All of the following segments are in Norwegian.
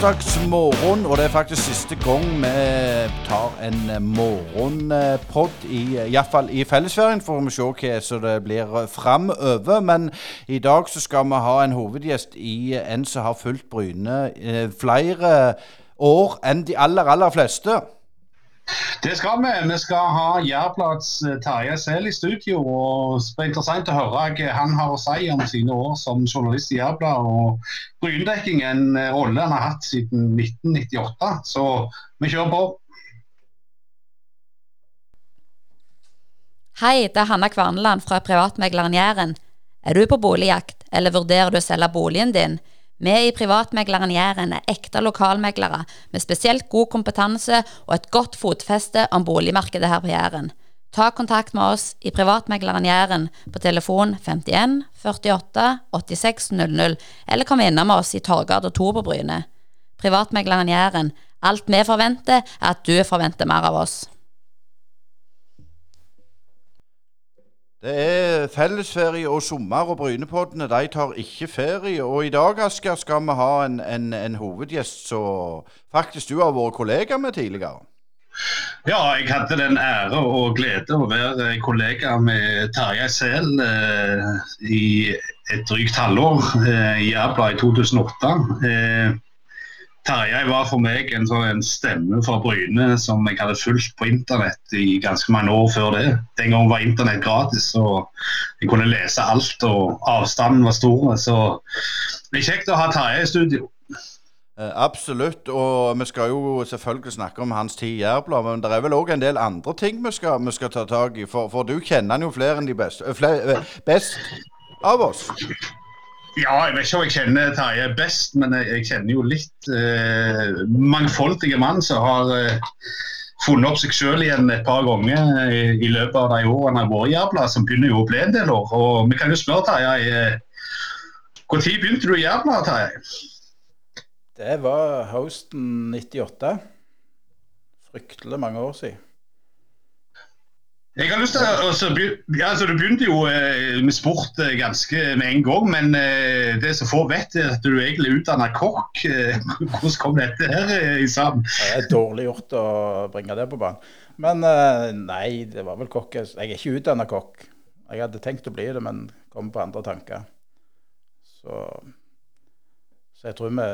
torsdagsmorgen, og det er faktisk siste gang vi tar en morgenpod, iallfall i fellesferien. Får vi se hva som det blir framover. Men i dag så skal vi ha en hovedgjest i en som har fulgt Bryne eh, flere år enn de aller, aller fleste. Det skal vi. Vi skal ha Jærblads eh, Terje Sel i studio. og Det er interessant å høre hva han har å si om sine år som journalist i Jærbladet. Og Brynedekking en eh, rolle han har hatt siden 1998. Så vi kjører på. Hei, det er Hanna Kvarneland fra privatmegleren Jæren. Er du på boligjakt, eller vurderer du å selge boligen din? Vi i Privatmegleren Jæren er ekte lokalmeglere med spesielt god kompetanse og et godt fotfeste om boligmarkedet her på Jæren. Ta kontakt med oss i Privatmegleren Jæren på telefon 51 48 86 00, eller kom innom oss i Torgata 2 på. Privatmegleren Jæren. Alt vi forventer, er at du forventer mer av oss. Det er fellesferie og sommer, og Brynepoddene de tar ikke ferie. Og i dag Asker, skal vi ha en, en, en hovedgjest som faktisk du har vært kollega med tidligere. Ja, jeg hadde den ære og glede å være kollega med Tarjei Sel eh, i et drygt halvår eh, i Abla i 2008. Eh, Tarjei var for meg en, sånn, en stemme fra Bryne som jeg hadde fulgt på internett i ganske mange år før det. Den gangen var internett gratis, og jeg kunne lese alt, og avstanden var stor. Så det er kjekt å ha Tarjei i studio. Eh, absolutt, og vi skal jo selvfølgelig snakke om hans tid i Jærbladet, men det er vel òg en del andre ting vi skal, vi skal ta tak i, for, for, du kjenner han jo flere enn de beste, eh, flere, eh, best av oss. Ja, jeg vet ikke om jeg kjenner Terje best, men jeg, kjenner jo litt eh, mangfoldige mann som har eh, funnet opp seg sjøl igjen et par ganger i, i løpet av de årene han har vært Jærbladet, som begynner jo å bli en del år. Og vi kan jo spørre Terje, eh, når begynte du i Jærbladet, Terje? Det var høsten 98. Fryktelig mange år siden. Jeg har lyst til å, altså, altså, Du begynte jo eh, med sport eh, ganske med en gang, men eh, det som få vet, er at du egentlig er utdanna kokk. Hvordan kom dette her i sammen? Det er dårlig gjort å bringe det på banen. Men nei, det var vel kokk. Jeg er ikke utdanna kokk. Jeg hadde tenkt å bli det, men kom på andre tanker. Så, så jeg tror vi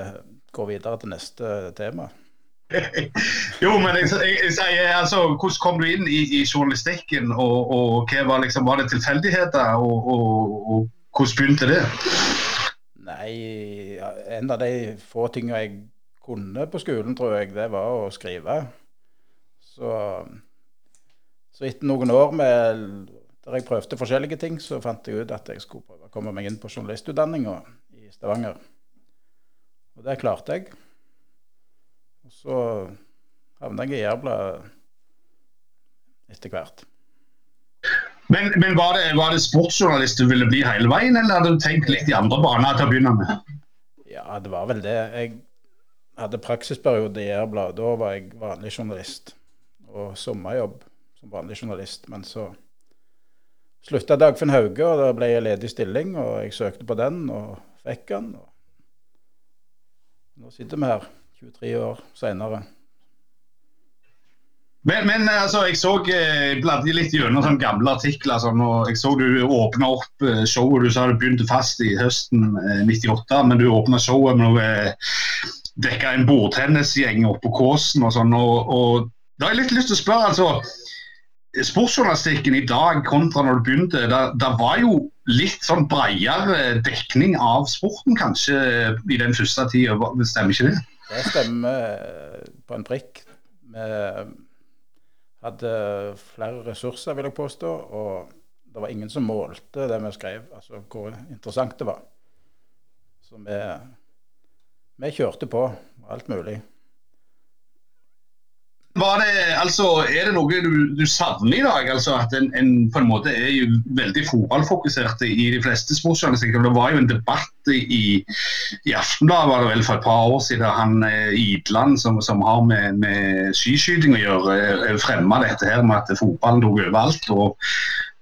går videre til neste tema. Jo, men jeg, jeg, jeg, altså, hvordan kom du inn i, i journalistikken, og, og var, liksom, var, det tilfeldigheter? Og, og, og, hvordan begynte det? Nei, en av de få tingene jeg kunne på skolen, tror jeg, det var å skrive. Så, så etter noen år med, der jeg prøvde forskjellige ting, så fant jeg ut at jeg skulle prøve å komme meg inn på journalistutdanninga i Stavanger. Og det klarte jeg. Så havna jeg i Jærbla etter hvert. Men, men var, det, var, det, sportsjournalist du ville bli hele veien, eller hadde du tenkt litt i andre baner til å begynne med? Ja, det var vel det. Jeg hadde praksisperiode i Jærbladet. Da var jeg vanlig journalist. Og sommerjobb som vanlig journalist. Men så slutta Dagfinn Hauge, og da ble jeg ledig stilling. Og jeg søkte på den og fikk den. Og nå sitter vi her. 23 år senere. Men, men, altså, jeg så eh, bladde litt gjennom sånne gamle artikler. Sånn, og Jeg så du åpna opp eh, showet. Du sa du begynte fast i høsten eh, 98, men du åpna showet med å eh, dekke en bordtennisgjeng oppe på Kåsen og sånn. Og, og, da har jeg litt lyst til å spørre, altså. Sportsjournalistikken i dag kontra når du begynte, det var jo litt sånn bredere dekning av sporten kanskje i den første tida, stemmer ikke det? Det stemmer på en prikk. Vi hadde flere ressurser, vil jeg påstå. Og det var ingen som målte det vi skrev, altså hvor interessant det var. Så vi, vi kjørte på alt mulig. Det, altså, er det noe du, du, savner i dag? Altså At en, en, på en måte er jo veldig fotballfokusert i de fleste sportsjournalistikker. Det var jo en debatt i, i Aftenbladet var det vel for et par år siden. Han eh, Idland, som, som har med, med skiskyting å gjøre, eh, fremma dette her med at fotballen tok overalt. Og,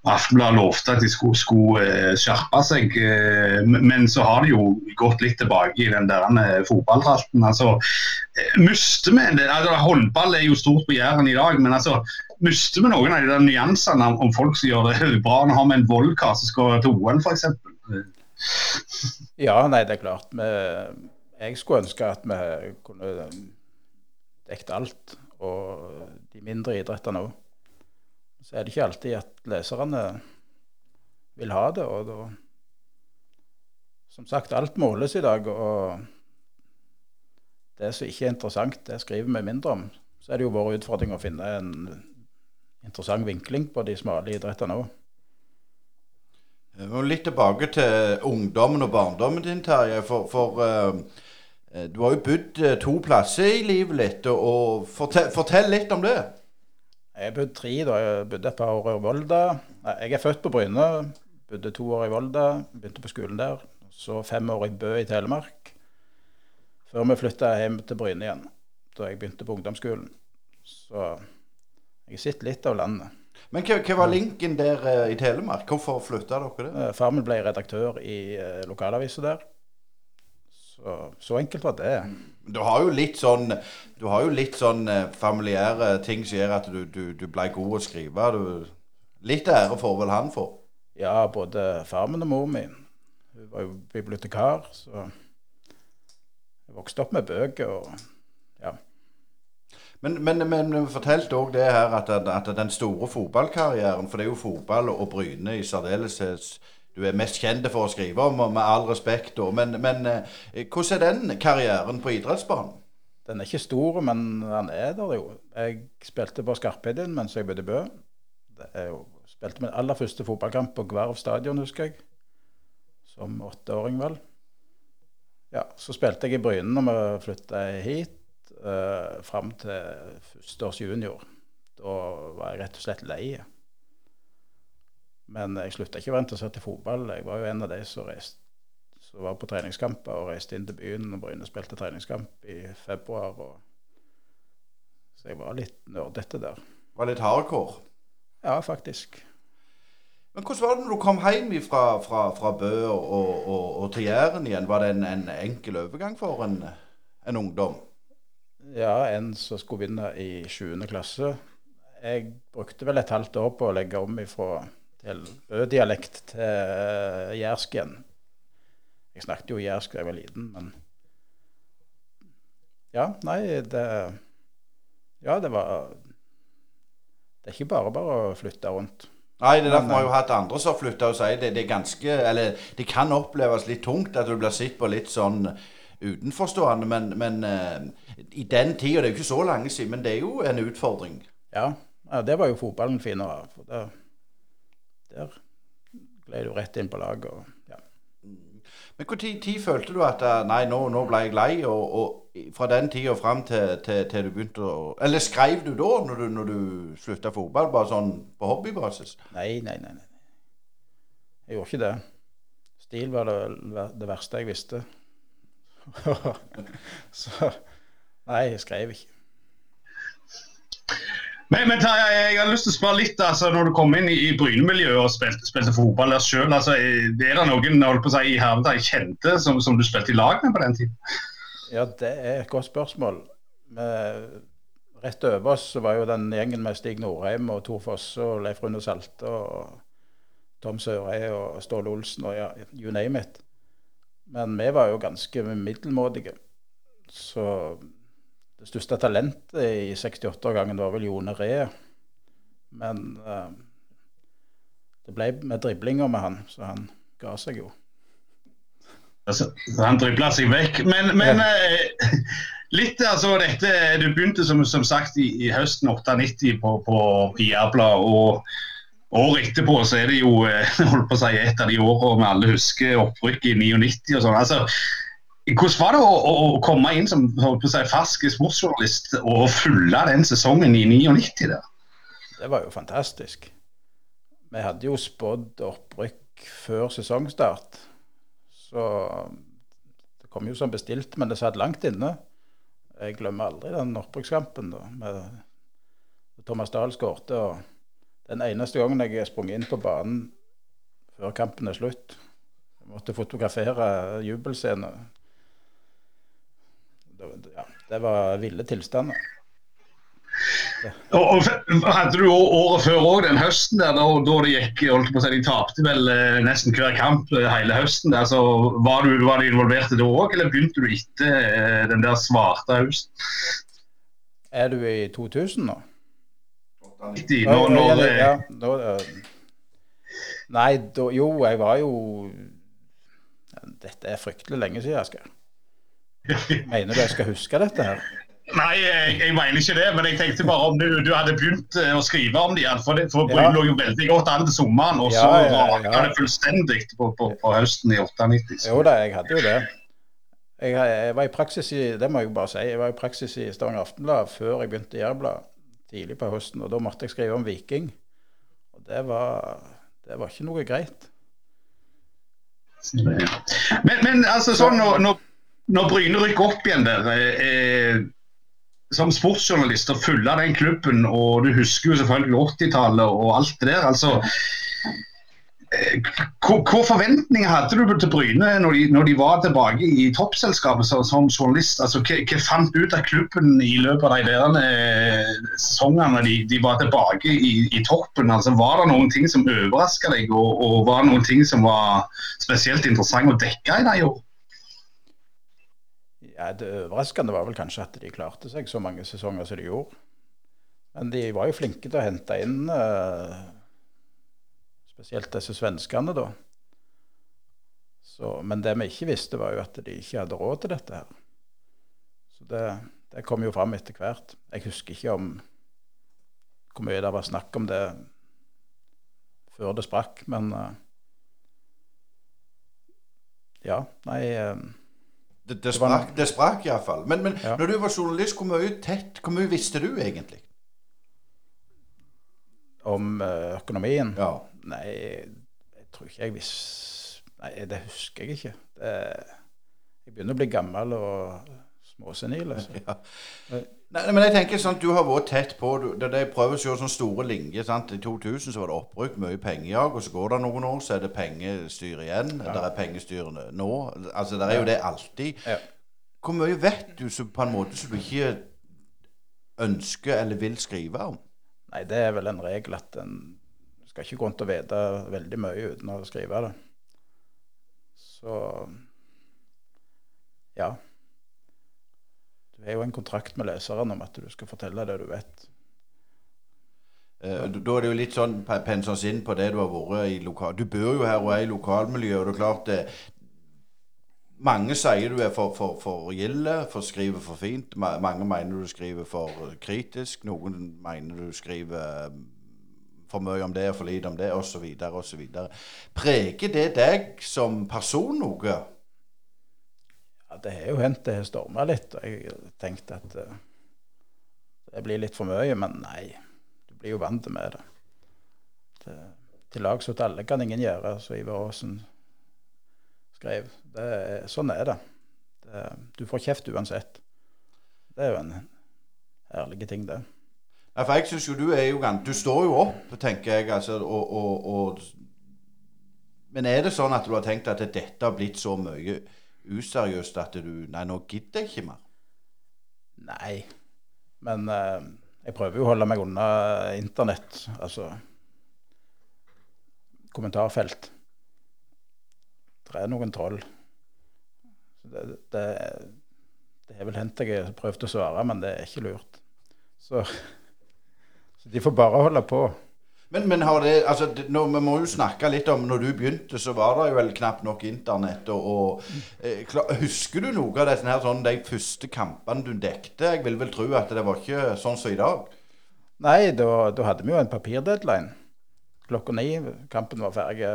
Aftenbladet lovte at de skulle, skulle eh, skjerpe seg. eh, Men så har de jo gått litt tilbake i den der eh, fotballtralten. Altså, mister vi det? Altså, håndball er jo stort på Jæren i dag, men altså, mister vi noen av de der nyansene om, folk som gjør det bra? Nå har vi en voldkar som skal til OL, f.eks. Ja, nei, det er klart. Jeg skulle ønske at vi kunne dekket alt, og de mindre idrettene òg. Så er det ikke alltid at leserne vil ha det. Og da Som sagt, alt måles i dag, og det som ikke er interessant, det skriver vi mindre om. Så er det jo vår utfordring å finne en interessant vinkling på de smale idrettene òg. Og litt tilbake til ungdommen og barndommen din, Terje. For, for uh, du har jo bodd eh, to plasser i livet ditt. Og, og fortell, fortell litt om det. Jeg har bodd tre, da. Jeg bodde et par år i Volda. Jeg er født på Bryne. Bodde to år i Volda. Begynte på skolen der. Så fem år i Bø i Telemark. Før vi flytta hjem til Bryne igjen, da jeg begynte på ungdomsskolen. Så jeg har sett litt av landet. Men hva, hva var linken der eh, i Telemark? Hvorfor flytta dere det? Eh, Far min ble redaktør i eh, lokalavisa der. Så, så enkelt var det. Du har jo litt sånn Du har jo litt sånn eh, familiære ting som gjør at du, du, du ble god å skrive. Du, litt ære får vel han for. Ja, både far min og mor min. Hun var jo bibliotekar, så jeg vokste opp med bøker og ja. Men, men, men du fortalte òg det her at, at den store fotballkarrieren For det er jo fotball og Bryne i særdeleshet du er mest kjent for å skrive om, og med all respekt. Men, men eh, hvordan er den karrieren på idrettsbanen? Den er ikke stor, men den er der jo. Jeg spilte på Skarpeidin mens jeg bodde i Bø. Er spilte min aller første fotballkamp på Gvarv stadion, husker jeg. Som åtteåring, vel. Ja, Så spilte jeg i Bryne når vi flytta hit, eh, fram til førsteårs junior. Da var jeg rett og slett lei. Men jeg slutta ikke å være interessert i fotball. Jeg var jo en av de som, reist, som var på treningskamper og reiste inn til byen og Bryne spilte treningskamp i februar. Og... Så jeg var litt nerdete der. Var litt hardcore? Ja, faktisk. Men hvordan var det når du kom hjem fra, fra, fra Bø og, og, og, til Jæren igjen? Var det en, en enkel overgang for en, en ungdom? Ja, en som skulle begynne i 7. klasse. Jeg brukte vel et halvt år på å legge om ifra til uh, jærsk igjen. Jeg snakket jo jærsk da jeg var liten, men Ja, nei, det Ja, det var Det er ikke bare bare å flytte rundt. Nei, det er derfor vi har jo hatt andre som har flytta og sier det, det er ganske Eller det kan oppleves litt tungt at du blir sett på litt sånn utenforstående, men, men uh, i den tida Det er jo ikke så lenge siden, men det er jo en utfordring. Ja, ja det var jo fotballen finere av. der gled du rett inn på laget. Og, ja. Men Når følte du at eh, nei, nå, nå ble jeg lei, og, og fra den tida fram til, til, til, du begynte å Eller skrev du da, når du, når du slutta fotball, bare sånn på hobbybasis? Nei, nei, nei. nei. Jeg gjorde ikke det. Stil var det, det verste jeg visste. Så nei, jeg skrev ikke. Men, men jeg har lyst til å spørre litt, altså, når du kom inn i, i Bryne-miljøet og spilte, spilte, fotball der sjøl, altså, er det noen holdt på å si, i Hervedal kjente som, som, du spilte i lag med på den tiden? Ja, det er et godt spørsmål. Rett over oss var jo den gjengen med Stig Norheim og Tor Fosse og Leif Rune Salte og Tom Sørøy og Ståle Olsen og ja, you name it. Men vi var jo ganske middelmådige. Så det største talentet i 68-årgangen var vel Jone Ree. Men uh, det ble med driblinger med han, så han ga seg jo. Altså, han dribla seg vekk. Men, men uh, litt altså dette Du begynte som, som sagt i, i høsten 98 på, på Jærbladet. og Året etterpå så er det jo eh, holdt på å si, et av de årene vi alle husker opprykket i 99 og sånn. altså hvordan var det å, å, komme inn som si, fersk sportsjournalist og følge den sesongen i 99? Der? Det var jo fantastisk. Vi hadde jo spådd opprykk før sesongstart. Så det kom jo som bestilt, men det satt langt inne. Jeg glemmer aldri den opprykkskampen da, med Thomas Dahl skårte. og Den eneste gangen jeg er sprunget inn på banen før kampen er slutt. Jeg måtte fotografere jubelscenen. Det, ja, det var ville tilstander. Og, og Hadde du året før òg, den høsten der, da, da det gikk holdt på å si, De tapte vel eh, nesten hver kamp eh, hele høsten. der, så Var du, var du involvert i det òg, eller begynte du etter eh, den der svarte høsten? Er du i 2000 nå? 90, nå, nå, nå ja, da, Nei, da, jo, jeg var jo Dette er fryktelig lenge siden, Asgeir. Mener du jeg skal huske dette her? Nei, jeg, jeg mener ikke det, men jeg tenkte bare om du, du hadde begynt eh, å skrive om igjen. For det for Ja. lå jo veldig godt an til sommeren, og så Ja, ja, ja. det fullstendig på, på, på høsten i 98. Jo da, jeg hadde jo det. Jeg, jeg var i praksis i det må jeg bare si, jeg var i praksis i Stavanger Aftenblad før jeg begynte i Jærbladet tidlig på høsten. og Da måtte jeg skrive om Viking. Og det var, det var ikke noe greit. Men, men altså sånn når, når, når Bryne rykker opp igjen der eh, eh, som sportsjournalist og følge den klubben, og du husker jo selvfølgelig 80-tallet og alt det der. altså eh, hva, forventninger hadde du til Bryne når de, når de var tilbake i toppselskapet som, som journalist? altså hva fant du ut av klubben i løpet av de der, eh, sesongene de, de var tilbake i, i toppen? altså Var det noen ting som overraska deg, og, og var det noen ting som var spesielt interessant å dekke i de år? Ja, Det overraskende var vel kanskje at de klarte seg så mange sesonger som de gjorde. Men de var jo flinke til å hente inn eh, spesielt disse svenskene, da. Så, men det vi ikke visste, var jo at de ikke hadde råd til dette her. Så det, det kom jo fram etter hvert. Jeg husker ikke om hvor mye det var snakk om det før det sprakk, men eh, Ja, nei eh, Det, det sprakk, det sprak iallfall. Men, men Ja. når du var journalist, hvor mye tett, hvor mye visste du egentlig? om eh, økonomien Ja. Nei, jeg tror ikke jeg visste Nei, det husker jeg ikke. Det, jeg begynner å bli gammel og småsenil. Altså. ja. Nei, men jeg tenker sånn, Du har vært tett på. Du, det, De prøver å se sånne store linjer. sant? I 2000 så var det opprykk, mye pengejag. Og så går det noen år, så er det pengestyr igjen. Ja. Det er pengestyr nå. Altså, Det er jo det alltid. Ja. Hvor mye vet du så, på en måte som du ikke ønsker eller vil skrive om? Nei, det er vel en regel at en skal ikke gå rundt og vite veldig mye uten å skrive det. Så ja. Du er jo en kontrakt med leseren om at du skal fortelle det du vet. Eh, Da er det jo litt sånn pe- pense oss inn på det du har vært i lokal... Du bor jo her og er i lokalmiljøet, og det er klart det Mange sier du er for, for, for gilde, for skriver for fint. Mange mener du skriver for kritisk. Noen mener du skriver eh, for mye om det og for lite om det, osv. osv. Preger det deg som person noe? Det har jo hendt det har storma litt. og Jeg tenkte at eh, det blir litt for mye, men nei. Du blir jo vant med det. det til lags åt alle kan ingen gjøre, som Ivar Aasen skrev. Er- sånn er det. det. Du får kjeft uansett. Det er jo en herlig ting, det. Ja, for jeg synes jo du er jo Du står jo opp, tenker jeg, altså, og, og, og Men er det sånn at du har tenkt at dette har blitt så mye useriøst at du Nei, nå gidder jeg ikke mer. Nei. Men eh, jeg prøver jo å holde meg unna internett, altså kommentarfelt. Det er noen troll. Det, det, det er vel hendt jeg har prøvd å svare, men det er ikke lurt. Så, så de får bare holde på. Men, men har det altså, det, nå, Vi må jo snakke litt om Når du begynte, så var det jo vel knapt nok internett. Og, og eh, klar, Husker du noe av det her, sånn, de første kampene du dekte? Jeg vil vel tro at det var ikke sånn som i dag. Nei, da, da hadde vi jo en papirdeadline. Klokka ni. Kampen var ferdig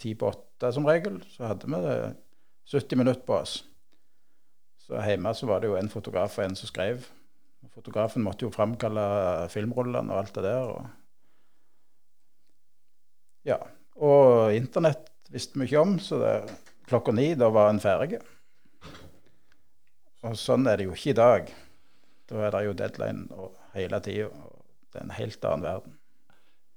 ti på åtte som regel. Så hadde vi det 70 minutter på oss. Så hjemme så var det jo en fotograf og en som skrev. Fotografen måtte jo framkalle filmrullene og alt det der. Og ja. Og internett visste vi ikke om, så det, klokka ni, da var en ferdig. Og sånn er det jo ikke i dag. Da er det jo deadline hele tida. Det er en helt annen verden.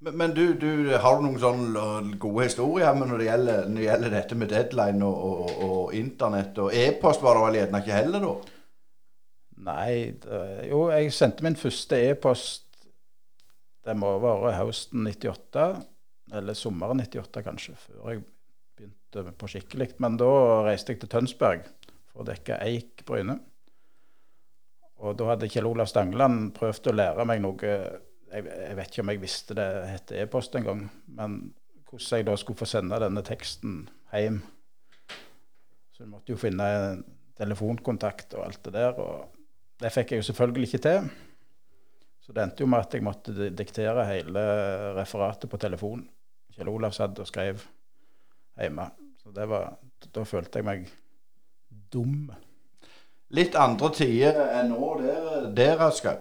Men, men du, du, har du noen sånne gode historier når det gjelder, når det gjelder dette med deadline og, og, og internett? Og e-post var det vel gjerne ikke heller, da? Nei, det, jo, jeg sendte min første e-post Det må være høsten 98, eller sommeren 98 kanskje, før jeg begynte på skikkelig. Men da reiste jeg til Tønsberg for å dekke Eik Bryne. Og da hadde Kjell Olav Stangeland prøvd å lære meg noe jeg, jeg, vet ikke om jeg visste det het e-post engang. Men hvordan jeg da skulle få sende denne teksten hjem. Så jeg måtte jo finne telefonkontakt og alt det der. Og det fikk jeg jo selvfølgelig ikke til. Så det endte jo med at jeg måtte diktere hele referatet på telefon. Kjell Olav satt og skrev hjemme. Så det var, da følte jeg meg dum. Litt andre tider enn nå der, der Asker?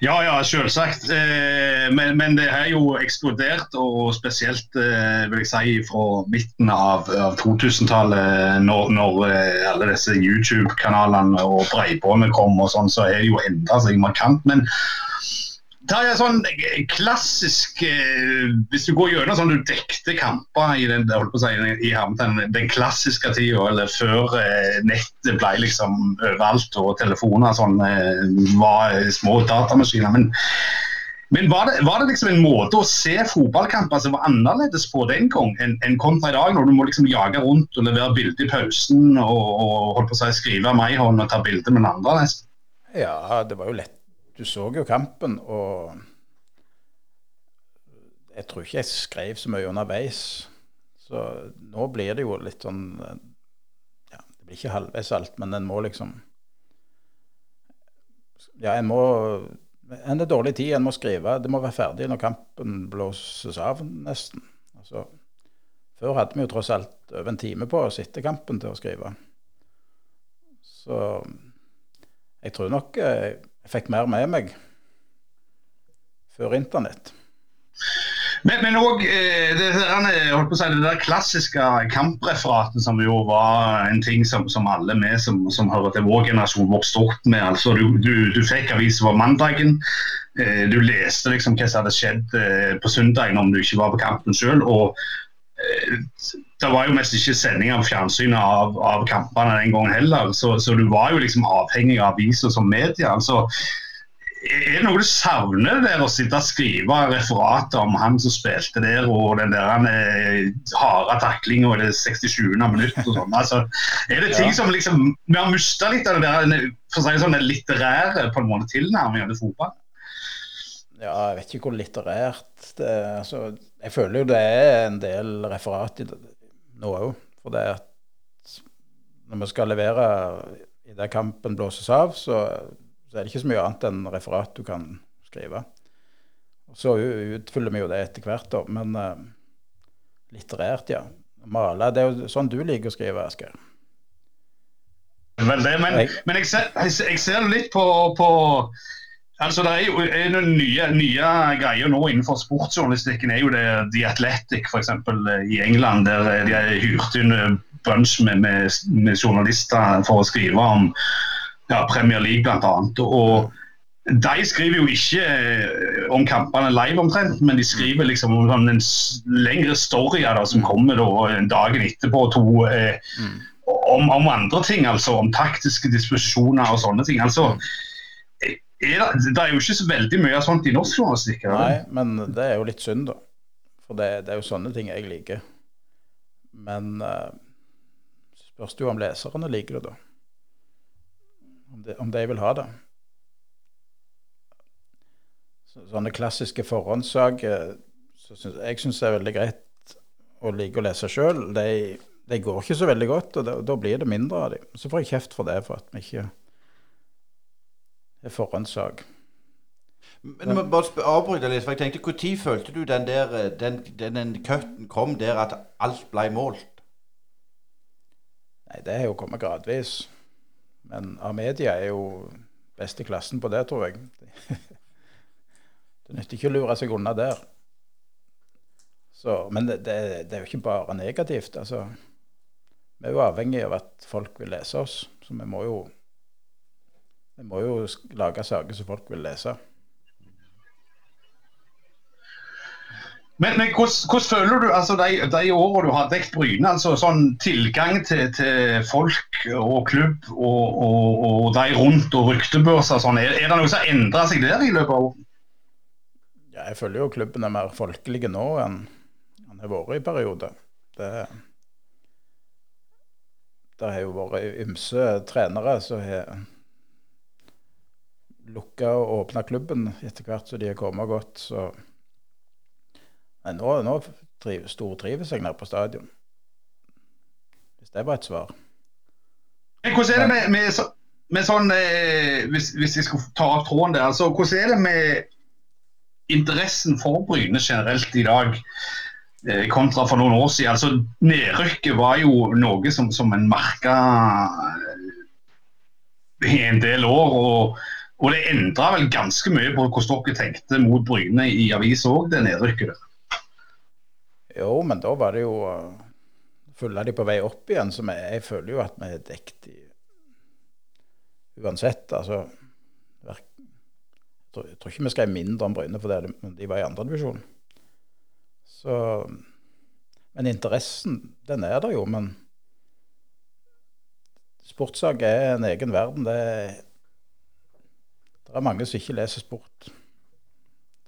Ja, ja, selvsagt. Eh, men, men, det har jo eksplodert, og spesielt eh, vil jeg si fra midten av, av 2000-tallet, når, når, eh, alle disse YouTube-kanalene og bredbåndet kom, og sånn, så har det jo endra seg markant. Men det er sånn eh, klassisk eh, Hvis du går gjennom sånn du dekte kamper i den, si, i Hamten, den klassiske tida, eller før eh, nettet ble liksom overalt og telefoner sånn, var små datamaskiner. men men var det, var det, liksom en måte å se fotballkamper som var annerledes på den gang enn en kontra i dag, når du må liksom jage rundt og levere bilde i pausen og, og holdt på å si, skrive med ei hånd og ta bilde med den andre? nesten? Ja, det var jo lett du så jo kampen, og jeg tror ikke jeg skrev så mye underveis. Så nå blir det jo litt sånn ja, Det blir ikke halvveis alt, men en må liksom Ja, en må En er dårlig tid, en må skrive. Det må være ferdig når kampen blåses av, nesten. Altså, før hadde vi jo tross alt over en time på å sitte kampen til å skrive. Så jeg tror nok jeg eh, jeg fikk mer med meg før internett. Men, også, eh, det, det, si, det, der klassiske kampreferatet, som jo var en ting som, som alle vi som, som, hører til vår generasjon, vokste opp med. altså Du, du, du fikk avisen på mandagen. Eh, du leste liksom hva som hadde skjedd eh, på søndagen om du ikke var på kampen sjøl. Og det var jo mest ikke sending av fjernsynet av, av kampene den gangen heller, så, så, du var jo liksom avhengig av aviser som media. altså er det noe du savner der å sitte og skrive referater om han som spilte der, og den der han, eh, harde taklinga i det 67. minutt og sånn? Altså, er det ting ja. som liksom Vi har mista litt av det der for å si sånn, litterære på en måte tilnærminga til fotball? Ja, jeg vet ikke hvor litterært det er. Altså, jeg føler jo det er en del referat i det, nå òg. For det at når vi skal levere i det kampen blåses av, så, så, er det ikke så mye annet enn referat du kan skrive. Og Så utfyller vi jo det etter hvert, da. Men uh, litterært, ja. Male. Det er jo sånn du liker å skrive, Asgeir. Vel, det, men, men jeg, ser, jeg, jeg ser litt på, på Altså, det er jo en nye, nye greier nå innenfor sportsjournalistikken er jo det The Athletic f.eks. i England. Der de har hyrt inn bunch med, med, med, journalister for å skrive om ja, Premier League bl.a. Og de skriver jo ikke eh, om kampene live omtrent, men de skriver liksom om sånn en lengre story da, som kommer da, dagen etterpå. To, eh, mm. om, om, andre ting, altså om taktiske disposisjoner og sånne ting. altså er det, det, er jo ikke så veldig mye av sånt i norsk journalistikk. Nei, men det er jo litt synd, da. For det, det er jo sånne ting jeg liker. Men uh, spørs det jo om leserne liker det, da. Om de, om de vil ha det. Så, sånne klassiske forhåndssaker så synes, jeg syns er veldig greit å like å lese sjøl. De, de, går ikke så veldig godt, og da, da blir det mindre av dem. Så får jeg kjeft for det, for at vi ikke forhåndssak. Men jeg bare avbryte litt, for jeg tenkte Når følte du den der eh, den, den, den cutten kom der at alt ble målt? Nei, det har jo kommet gradvis. Men Amedia er jo best i klassen på det, tror jeg. Det nytter ikke å lure seg unna der. Så, men det, det, det, er jo ikke bare negativt. altså. Vi er jo avhengig av at folk vil lese oss, så vi må jo vi må jo lage saker som folk vil lese. Men, men hvordan, hvordan, føler du altså de, de årene du har dekket Bryne, altså sånn tilgang til, til folk og klubb og, og, og de rundt og ryktebørser sånn, er, er, det noe som har endra seg der i løpet av året? Ja, jeg føler jo klubben er mer folkelig nå enn han har vært i perioder. Det, det har jo vært ymse trenere som har lukka og åpna klubben etter hvert som de har kommet godt. så Men nå, nå stortrives jeg nede på stadion. Hvis det var et svar. Men hvordan er det med, med, med sånn eh, hvis, hvis jeg skal ta opp tråden der, altså hvordan er det med interessen for Bryne generelt i dag? Eh, kontra for noen år siden. Altså, Nedrykket var jo noe som, som en merka i en del år. og, og det endra vel ganske mye på hvordan dere tenkte mot Bryne i avisa òg, det nedrykket. der. Jo, men da var det jo uh, Følger de på vei opp igjen, så jeg, jeg føler jo at vi er dekt i Uansett, altså jeg tror, ikke vi skrev mindre om Bryne fordi de var i andredivisjon. Så Men interessen, den er der jo. Men sportssak er en egen verden. Det er, det er mange som ikke leser sport.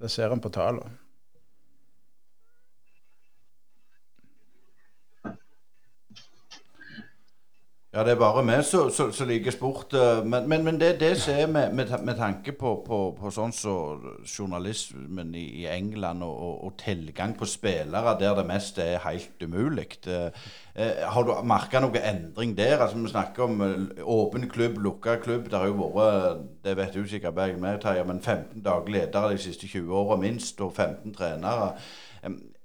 Det ser en på tallene. Ja, det er bare vi som liker sport. Eh, men, men, men det, det som er med, med, med, tanke på, på, på sånn som så journalismen i, i England og, og, og, tilgang på spillere der det meste er helt umulig. Eh, eh, har du merka noe endring der? Altså Vi snakker om eh, åpen klubb, lukka klubb. Det har jo vært, det vet du sikkert Bergen men 15 daglige ledere de siste 20 åra minst, og 15 trenere.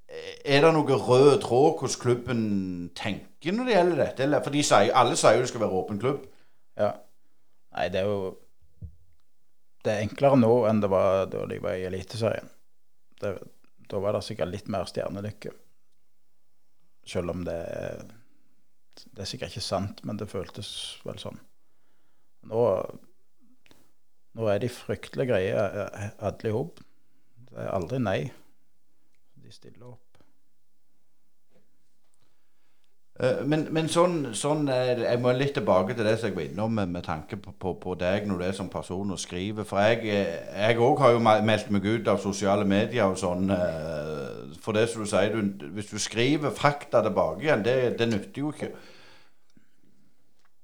Er det noe rød tråd hvordan klubben tenker når det gjelder dette? For de sier, alle sier jo det skal være åpen klubb. Ja. Nei, det er jo Det er enklere nå enn det var da de var i Eliteserien. Da var det sikkert litt mer stjernelykke. Selv om det det er sikkert ikke sant, men det føltes vel sånn. Nå, nå er de fryktelige greier eh, alle i hop. Det er aldri nei de stiller opp. Eh, men, men sånn, sånn, Jeg må litt tilbake til det som jeg var innom med, med tanke på, på, på, deg når du er som person og skriver. For jeg òg har jo meldt meg ut av sosiale medier og sånn. Eh, for det som du sier, du, hvis du skriver fakta tilbake igjen, det, det nytter jo ikke.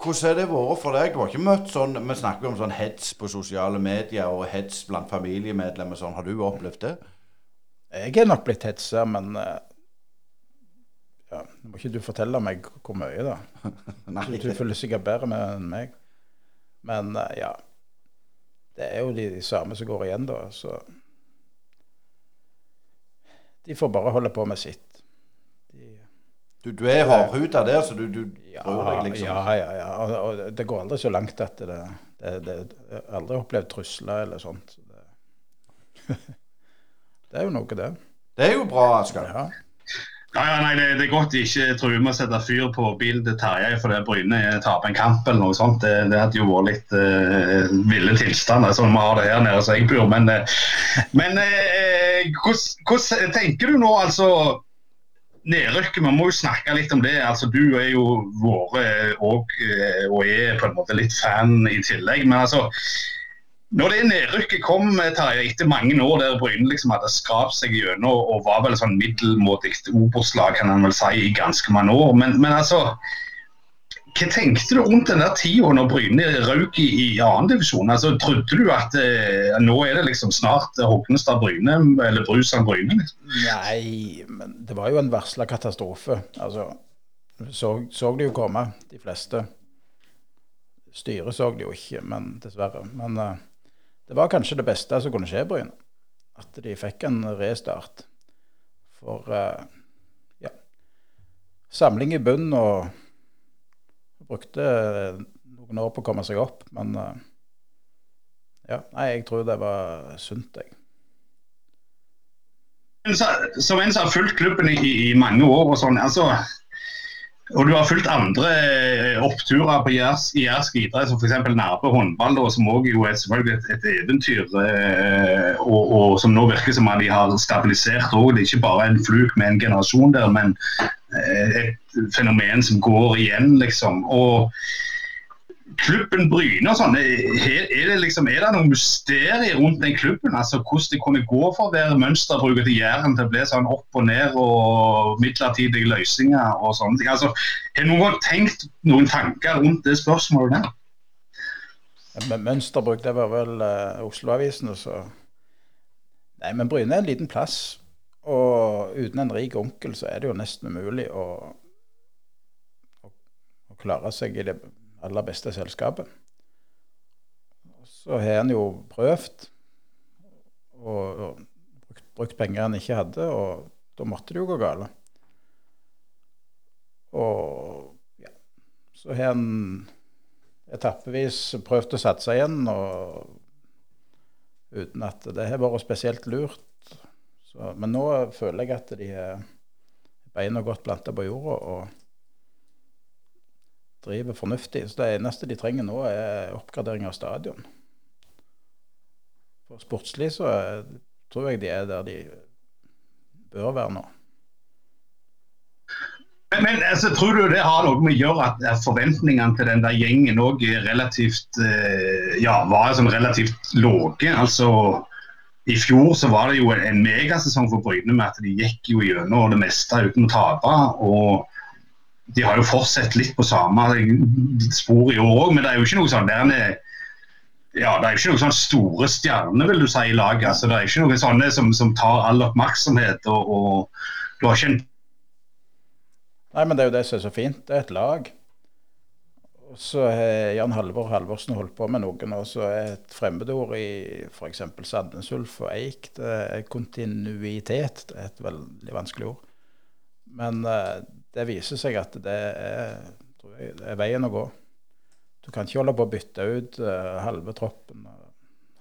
Hvordan har det vært for deg? Du har ikke møtt sånn Vi snakker om sånn hets på sosiale medier og hets blant familiemedlemmer. Sånn. Har du opplevd det? Jeg er nok blitt hetsa, men uh, ja, må ikke du fortelle meg hvor mye, da. Du, du følger sikkert bedre med enn meg. Men uh, ja. Det er jo de, de, samme som går igjen, da. Så De får bare holde på med sitt. De, du, du, er hardhuda der, så du, du ja, prøver deg, liksom? Ja, ja. ja. Og, og, det går aldri så langt at det, det, det Jeg har aldri opplevd trusler eller sånt. Det Det er jo noe, det. Det er jo bra, Asker. Ja. Ja, ja, nei, det, det, er godt de ikke truer med å sette fyr på bilen til Terje fordi Bryne taper en kamp eller noe sånt. Det, det hadde jo vært litt uh, ville tilstander, sånn vi har det her nede som jeg bor. Men, uh, men uh, hvordan tenker du nå, altså Nedrykket, vi må jo snakke litt om det. altså Du er jo vært og, og er på en måte litt fan i tillegg. men altså når det nedrykket kom Terje, etter mange år der Bryne liksom hadde skrapt seg gjennom og var vel sånn middelmådig Obos-lag kan man vel si i ganske mange år. Men, men altså, hva tenkte du rundt den der tida når Bryne røk i, i annendivisjon? Altså, trodde du at eh, nå er det liksom snart Hognestad-Bryne eller Brusand-Bryne? Liksom? Nei, men det var jo en varsla katastrofe. Altså, så, så det jo komme, de fleste. Styret så det jo ikke, men dessverre. Men uh, det var kanskje det beste som kunne skje Bryne. At de fikk en restart. For uh, ja Samling i bunn og brukte noen år på å komme seg opp. Men uh, ja, nei, jeg tror det var sunt, jeg. Som en som har fulgt klubben i, i mange år og sånn, altså og du har fulgt andre eh, oppturer på jærsk idrett, som f.eks. Nærbø håndball, da, som også er selvfølgelig et eventyr. Eh, og, og, som nå virker som at de har stabilisert òg. Det er ikke bare en fluk med en generasjon der, men eh, et fenomen som går igjen, liksom. Og klubben Bryne og sånn, er, det liksom, er det noen mysterier rundt den klubben? altså Hvordan det kunne gå for å være mønsterbruket til Jæren til å bli sånn opp og ned og midlertidige løsninger og sånne ting. altså Har noen tenkt noen tanker rundt det spørsmålet der? Ja, mønsterbruk, det var vel uh, Oslo-avisene, så Nei, men Bryne er en liten plass. Og uten en rik onkel så er det jo nesten umulig å, å, å klare seg i det aller beste selskapet. Så har han jo prøvd og, og brukt, brukt, penger han ikke hadde, og da måtte det jo gå galt. Og ja, så har han etappevis prøvd å satse igjen, og uten at det har vært spesielt lurt. Så, men nå føler jeg at de har beina godt planta på jorda. og driver fornuftig. Så det eneste de trenger nå, er oppgradering av stadion. For sportslig så tror jeg de er der de bør være nå. Men, altså, Tror du det har noe med å gjøre at forventningene til den der gjengen òg relativt eh, ja, var sånn relativt lave? Altså, I fjor så var det jo en megasesong for Bryne med at de gikk jo gjennom det meste uten å tape. og de har jo fortsatt litt på samme spor i år òg, men det er jo ikke noe sånn der ja, Det er ikke noen sånn store stjerner vil du si, i laget. Altså, det er ikke noen sånne som, som tar all oppmerksomhet. og, og du har ikke en Nei, men det er jo det som er så fint. Det er et lag. Og så har Jan Halvor Halvorsen holdt på med noen, og så er et fremmedord i f.eks. Sandnes Ulf og Eik det er kontinuitet. Det er et veldig vanskelig ord. Men uh, det viser seg at det er, jeg, det er, veien å gå. Du kan ikke holde på å bytte ut uh, halve troppen,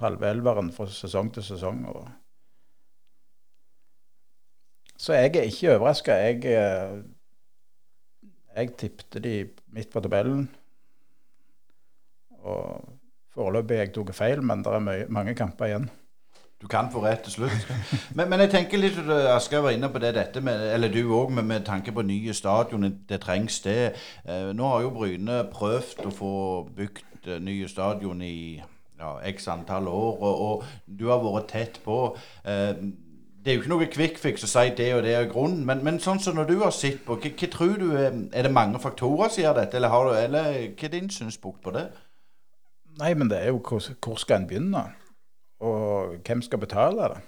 halve elveren fra sesong til sesong. Og... Så jeg er ikke overraska. Jeg, uh, jeg tippte de midt på tabellen. Og foreløpig jeg tatt feil, men det er mange kamper igjen. Du kan få rett til slutt. Men, men, jeg tenker litt, Asgeir var inne på det, dette med, eller du òg, med, med, tanke på nye stadion. Det trengs det. Eh, nå har jo Bryne prøvd å få bygd eh, nye stadion i ja, x antall år, og, og, du har vært tett på. Eh, det er jo ikke noe fix å si det og det er grunnen, men, men sånn som når du har sett på, hva, tror du er, er det mange faktorer som gjør dette, eller, du, eller hva er din synspunkt på det? Nei, men det er jo hvor, hvor skal en begynne? Og hvem skal betale det?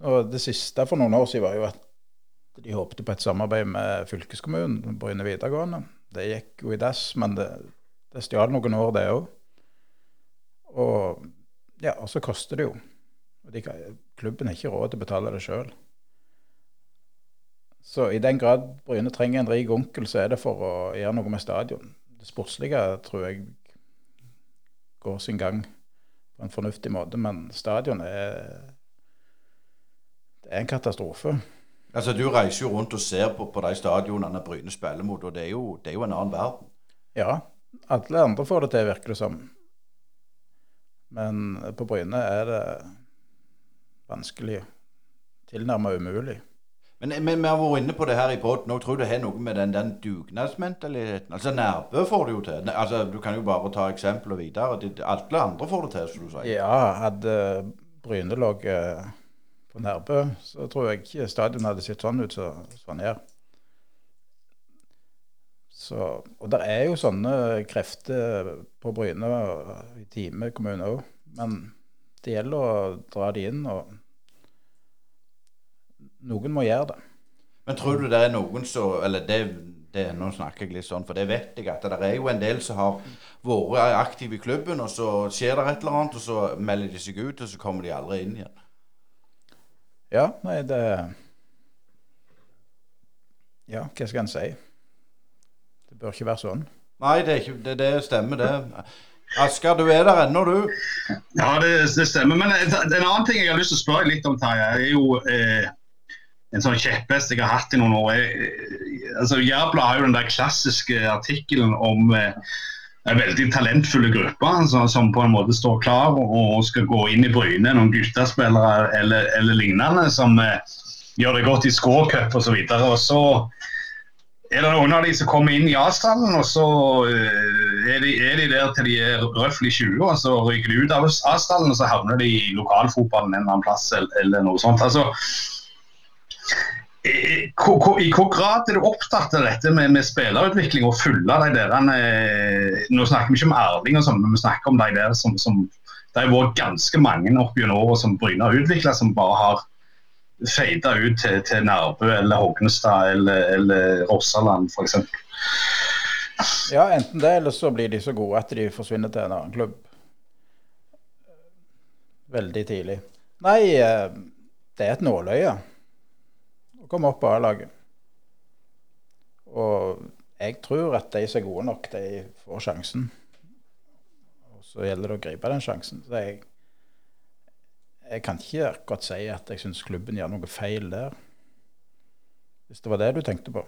Og det siste for noen år siden var jo at de håpte på et samarbeid med fylkeskommunen, Bryne videregående. Det gikk jo i dass, men det, det stjal noen år, det òg. Og ja, og så koster det jo. De, klubben har ikke råd til å betale det sjøl. Så i den grad Bryne trenger en rik onkel, så er det for å gjøre noe med stadion. Det sportslige tror jeg går sin gang på en fornuftig måte. Men stadion er, det er en katastrofe. Altså Du reiser jo rundt og ser på, på de stadionene Bryne spiller mot, og det er, jo, det er jo en annen verden. Ja. Alle andre får det til, virker det som. Men på Bryne er det vanskelig. Tilnærmet umulig. Men, men, vi har vært inne på det her i poden òg. Tror du det har noe med den, den dugnadsmentaliteten Altså Nærbø får det jo til. Altså, Du kan jo bare ta eksempler videre. Alle andre får det til, som du sier. Ja, hadde Bryne ligget på Nærbø, så tror jeg ikke stadion hadde sett sånn ut som så sånn her. Så, og det er jo sånne krefter på Bryne i Time kommune òg. Men det gjelder å dra de inn. og noen må gjøre det. Men tror du det er noen som Eller det, det, nå snakker jeg litt sånn, for det vet jeg at det er jo en del som har vært aktive i klubben, og så skjer det et eller annet, og så melder de seg ut, og så kommer de aldri inn igjen. Ja, nei, det Ja, hva skal en si? Det bør ikke være sånn. Nei, det, ikke, det, det stemmer, det. Asker, du er der ennå, du? Ja, det, det, stemmer. Men en annen ting jeg har lyst til å spørre litt om, Terje, er jo eh, en sånn kjepphest jeg har hatt i noen år. Jeg, altså, Jærbladet har jo den der klassiske artikkelen om eh, en veldig talentfulle gruppe altså, som på en måte står klar og skal gå inn i Bryne. Noen guttespillere eller, eller lignende som eh, gjør det godt i scorecup osv. Og, så og så er det noen av de som kommer inn i A-stallen, og så eh, er de, er de, der til de er røftlig 20, og så ryker de ut av A-stallen, og så havner de i lokalfotballen en eller annen plass eller, eller noe sånt. Altså, i, hvor grad er du opptatt av dette med, med spillerutvikling og følge de der eh, Nå snakker vi ikke om Erling, og sånn, men vi snakker om de der som, som Det har vært ganske mange opp gjennom året som Bryne har utvikla, som bare har feida ut til, til Nærbø eller Hognestad eller, eller Rossaland f.eks. Ja, enten det, eller så blir de så gode at de forsvinner til en annen klubb. Veldig tidlig. Nei, eh, det er et nåløye komme opp på A-laget. Og jeg tror at de som er gode nok, de får sjansen. Og så gjelder det å gripe den sjansen. Så jeg, jeg kan ikke godt si at jeg syns klubben gjør noe feil der. Hvis det var det du tenkte på.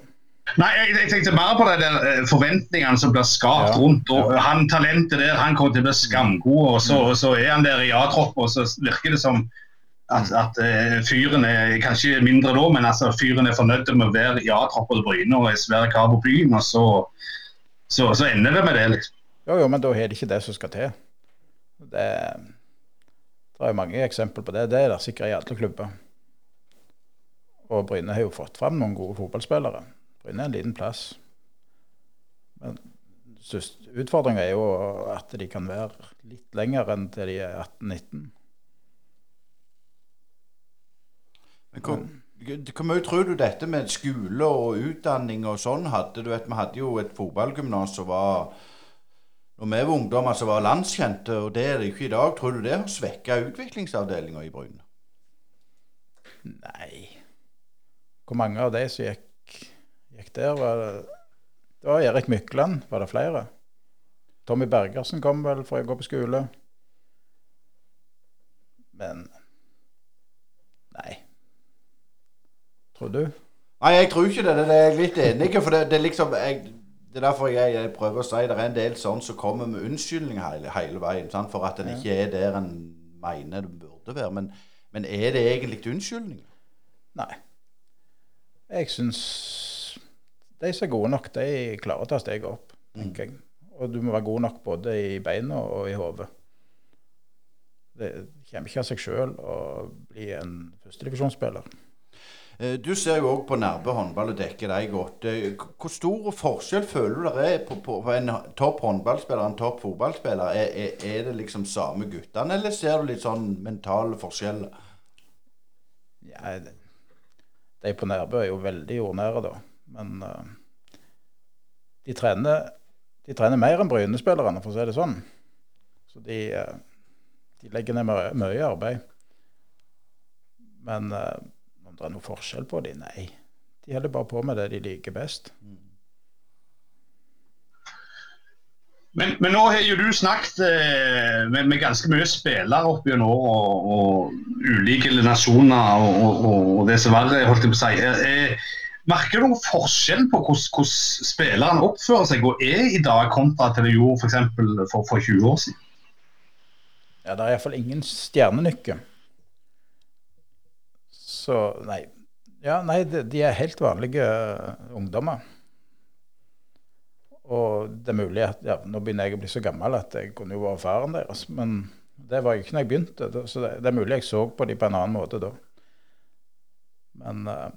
Nei, jeg, jeg tenkte bare på det der eh, forventningene som blir skapt ja, rundt. og ja. Han talentet der, han kommer til å bli skamgod, og så, og så er han der i A-tropp, og så virker det som at, at uh, fyren er kanskje mindre da, men altså, fyren er fornøyd med å være i A-tropp til Bryne og er svær kar på byen. og så, så, så, ender det med det, liksom. Jo, jo, men da er det ikke det som skal til. Det, det er mange eksempler på det. Det er det sikkert i alle klubber. Og Bryne har jo fått fram noen gode fotballspillere. Bryne er en liten plass. Men utfordringa er jo at de kan være litt lenger enn til de er 18-19. Men hvor, hvor mye tror du dette med skole og utdanning og sånn hadde? Du vet, Vi hadde jo et fotballgymnas som var Når vi var ungdommer som var landskjente, og det er det ikke i dag. Tror du det har svekka utviklingsavdelinga i Bryn? Nei. Hvor mange av de som gikk, gikk der, var det Det var Erik Mykland. Var det flere? Tommy Bergersen kom vel for å gå på skole. Men Nei. Tror du? Nei, jeg tror ikke det. Det er jeg litt enig i. For det, det, er liksom jeg, det er derfor jeg, jeg, prøver å si det er en del sånn som kommer med unnskyldning hele, hele, veien. Sant? For at en ja. ikke er der en mener det burde være. Men, men er det egentlig unnskyldninger? Nei. Jeg syns de som er gode nok, de klarer å ta steget opp, tenker mm. jeg. Og du må være god nok både i beina og i hodet. Det kommer ikke av seg sjøl å bli en førstedivisjonsspiller. Eh, du ser jo òg på Nærbø håndball og dekker deg godt. Eh, hvor stor forskjell føler du det er på, på, på en topp håndballspiller og en topp fotballspiller? Er, er, er, det liksom samme guttene, eller ser du litt sånn mentale forskjeller? Ja, de på Nærbø er jo veldig jordnære, da. Men uh, de, trener, de trener mer enn Bryne-spillerne, for å si det sånn. Så de, uh, de legger ned mye, arbeid. Men uh, det er noe forskjell på dem? Nei. De holder bare på med det de liker best. Men, men, nå har jo du snakket eh, med, med, ganske mye spillere opp gjennom og, og ulike nasjoner og, og, og det som verre, holdt jeg på å si. Eh, merker du noen forskjell på hvordan spillerne oppfører seg og er i dag, kontra til det gjorde f.eks. For, for, for 20 år siden? Ja, Det er iallfall ingen stjernenykke. Så nei. Ja, nei, de, de er helt vanlige uh, ungdommer. Og det er mulig at ja, Nå begynner jeg å bli så gammel at jeg kunne jo vært faren deres. Men det var jeg ikke når jeg begynte. Så det, det, er mulig jeg så på dem på en annen måte da. Men uh,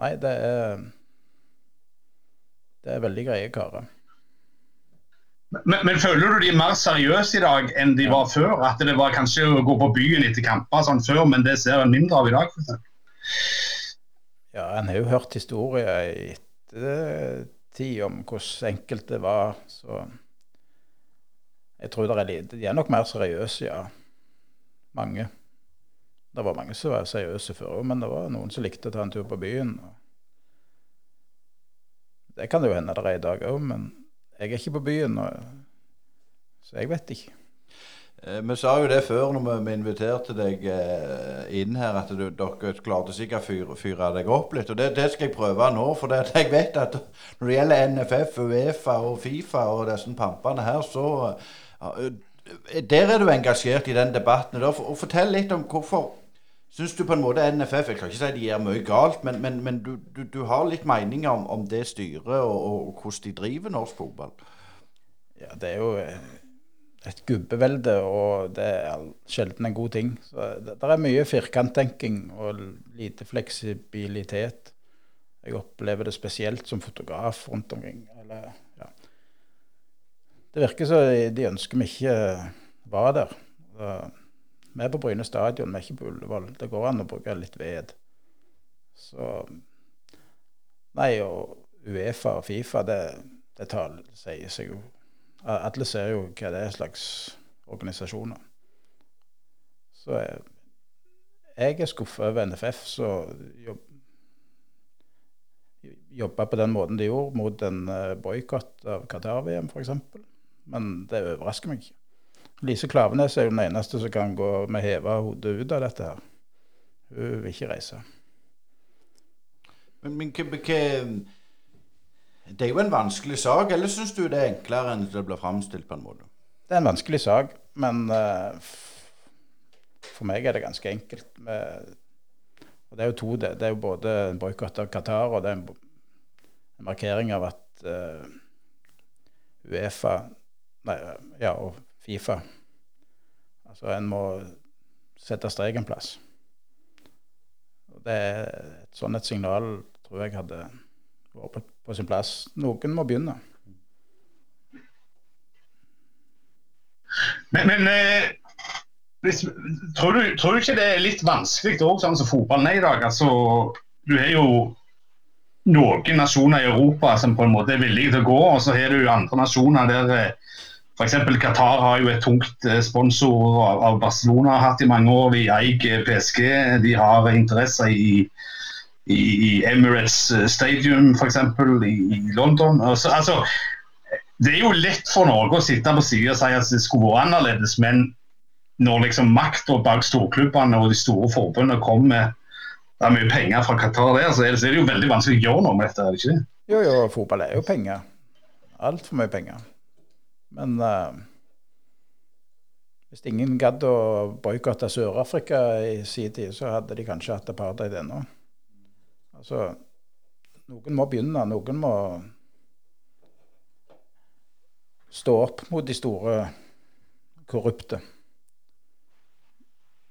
Nei, det er Det er veldig greie karer. Men, men, føler du de er mer seriøse i dag enn de var før? At det var kanskje å gå på byen etter kamper sånn før, men det ser en mindre av i dag? Ja, en har jo hørt historier i ettertid om hvordan enkelt det var. Så jeg tror det er lite. De er nok mer seriøse, ja. Mange. Det var mange som var seriøse før men det var noen som likte å ta en tur på byen. Det kan det jo hende det er i dag òg, men jeg er ikke på byen, så jeg vet ikke. Eh, Vi sa jo det før når vi- vi inviterte deg eh, inn her, at du, dere klarte sikkert å fyre deg opp litt. Og det, det skal jeg prøve nå, for det, jeg vet at når det gjelder NFF, Uefa og Fifa og disse pampene her, så eh, Der er du engasjert i den debatten. Og fortell litt om hvorfor Syns du på en måte NFF Jeg kan ikke si de gjør mye galt, men, men, men du, du, du har litt meninger om, om det styret og, og hvordan de driver norsk fotball? Ja, det er jo eh, et gubbevelde, og det er sjelden en god ting. Så det, det er mye firkanttenking og lite fleksibilitet. Jeg opplever det spesielt som fotograf rundt omkring. Eller, ja. Det virker som de ønsker vi ikke var der. Så, vi er på Bryne stadion, vi er ikke på Ullevål. Det går an å bruke litt ved. Så Nei, og Uefa og Fifa, det, det tar, sier seg jo alle ser jo hva det er slags organisasjoner. Så jeg, jeg er skuffa over NFF som jobb, jobba på den måten de gjorde mot en uh, boikott av Qatar-VM f.eks. Men det overrasker meg ikke. Lise Klavenes er jo den eneste som kan gå med heva hodet ut av dette her. Hun vil ikke reise. Men, men hva, Det er jo en vanskelig sak, eller syns du det er enklere enn det blir framstilt på en måte? Det er en vanskelig sak, men uh, for meg er det ganske enkelt. Med, og det er jo to, det. Det er jo både en boikott av Qatar og det er en, en markering av at uh, Uefa nei, ja, og Fifa Altså en må sette strek en plass. Og det er et sånn et signal tror jeg hadde vært på, sin plass. Noen må begynne. Men, men eh, tror, du, tror du ikke det er litt vanskelig òg, sånn som fotballen er i dag? Altså, du har jo noen nasjoner i Europa som på en måte er villige til å gå, og så har du andre nasjoner der eh, F.eks. Qatar har jo et tungt eh, sponsor av, Barcelona har hatt i mange år. Vi eier PSG. De har interesser i, i, i Emirates eh, Stadium f.eks. I, i London. Altså, altså, det er jo lett for Norge å sitte på siden og si at det skulle vært annerledes, men når liksom makta bak storklubbene og de store forbundene kommer med det er mye penger fra Qatar der, så er det, så er det jo veldig vanskelig å gjøre noe med dette. er det ikke det? Jo, jo, fotball er jo penger. Altfor mye penger. Men eh, hvis ingen gadd å boikotte Sør-Afrika i sin tid, så hadde de kanskje hatt apartheid ennå. Altså, noen må begynne. Noen må stå opp mot de store korrupte.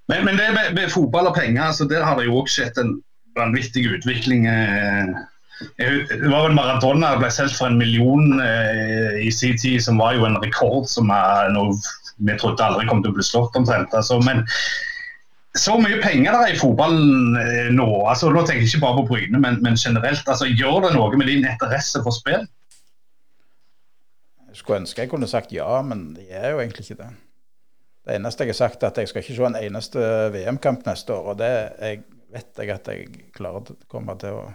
Men, men det med, med fotball og penger, altså, der har det jo også skjedd en vanvittig utvikling. eh. Det var vel Maradona ble solgt for en million eh, i sin tid, som var jo en rekord som er noe vi trodde aldri kom til å bli slått omtrent. Altså, men så mye penger der er i fotballen eh, nå, altså, nå tenker jeg ikke bare på Bryne, men, men generelt. Altså, gjør det noe med din interesse for spill? Jeg skulle ønske jeg kunne sagt ja, men det er jo egentlig ikke det. Det eneste jeg har sagt, er at jeg skal ikke se en eneste VM-kamp neste år. Og det jeg vet jeg at jeg klarer å komme til å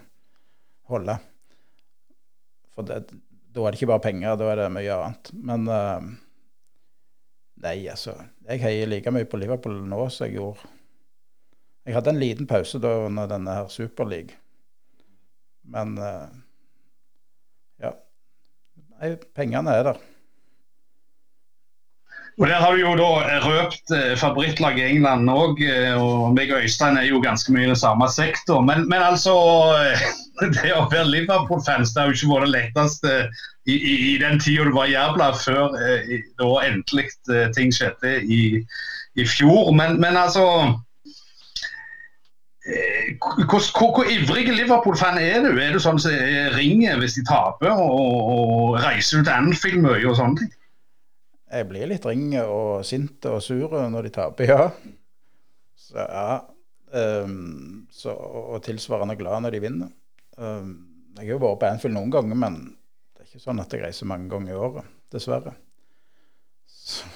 holde. For det, da er det ikke bare penger, da er det mye annet. Men uh, nei, altså. Jeg heier like mye på Liverpool nå som jeg gjorde Jeg hadde en liten pause da under denne her Superleague. Men uh, ja. Nei, pengene er der. Og Der har du jo da røpt eh, favorittlaget i England òg, og meg og Øystein er jo ganske mye i den samme sektor. Men, men altså Det å være Liverpool-fans det har jo ikke vært det letteste i, i, i den tida du var jævla før eh, da endelig eh, ting skjedde i, i fjor. Men, men altså eh, hvor, hvor, hvor ivrig Liverpool-fan er du? Er du sånn som eh, ringer hvis de taper, og, og reiser ut Anfield mye og sånne ting? Jeg blir litt ring og sint og sur når de taper, ja. Så ja. Um, så, og tilsvarende glad når de vinner. Ehm, jeg har jo vært på Anfield noen ganger, men det er ikke sånn at jeg reiser mange ganger i året. Dessverre. Så,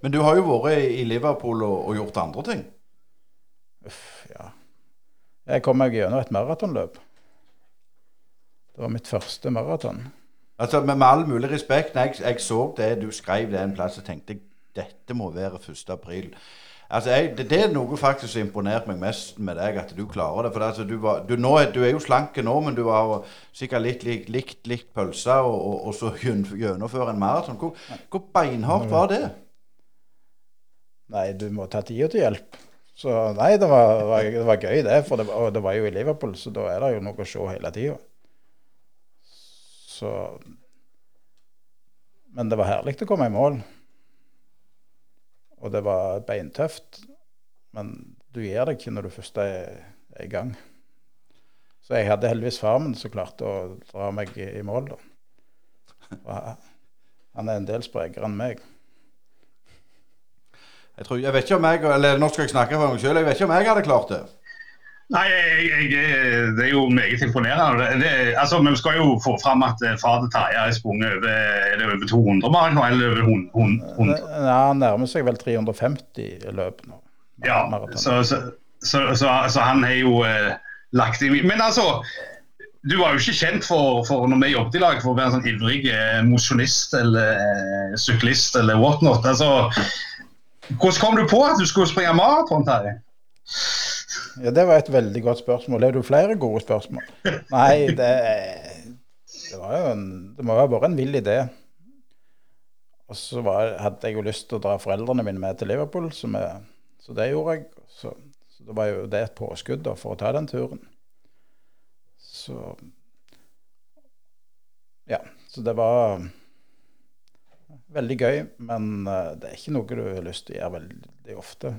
Men du har jo vært i Liverpool og, gjort andre ting. uff, ja. Jeg kom meg gjennom et maratonløp. Det var mitt første maraton. Altså, med, med all mulig respekt, når jeg, jeg så det du skrev det en plass, og tenkte dette må være 1. april. Altså, jeg, det, det er noe faktisk som imponerte meg mest med deg, at du klarer det. For altså, du, var, du, nå, du er jo slanke nå, men du har sikkert litt likt likt, likt pølse, og, og, og så gjen- gjennomføre en maraton. Hvor, hvor beinhardt var det? Nei, du må ta tida til hjelp. Så nei, det var, var, det var gøy, det. For det, var- og det var jo i Liverpool, så da er det jo noe å se hele tida. Så Men det var herlig å komme i mål. Og det var beintøft. Men du gir deg ikke når du først er, er i gang. Så jeg hadde heldigvis far min som klarte å dra meg i, i mål, da. Han er en del sprekere enn meg. Jeg, tror, jeg vet ikke om jeg Eller nå skal jeg snakke for meg selv, Jeg vet ikke om jeg hadde klart det. Nei, jeg, jeg, det er jo meget imponerende. Det, altså, Vi skal jo få fram at fader far er sprunget over er det over 200 maraton, eller over 100. 100. Ja, han nærmer seg vel 350 løp nå. Ja, så, så, så, så, så han har jo eh, lagt inn Men altså, du var jo ikke kjent for, for når vi jobbet i lag, for å være en sånn ivrig eh, mosjonist eller eh, syklist eller whatnot. Altså, hvordan kom du på at du skulle springe maraton, Terje? Ja, Det var et veldig godt spørsmål. Har du flere gode spørsmål? Nei, det, det var jo en, det må ha vært en vill idé. Og så var, hadde jeg jo lyst til å dra foreldrene mine med til Liverpool, så, vi, så det gjorde jeg. Så, så det var jo det et påskudd da, for å ta den turen. Så Ja. Så det var veldig gøy, men eh, det er ikke noe du har lyst til å gjøre veldig ofte.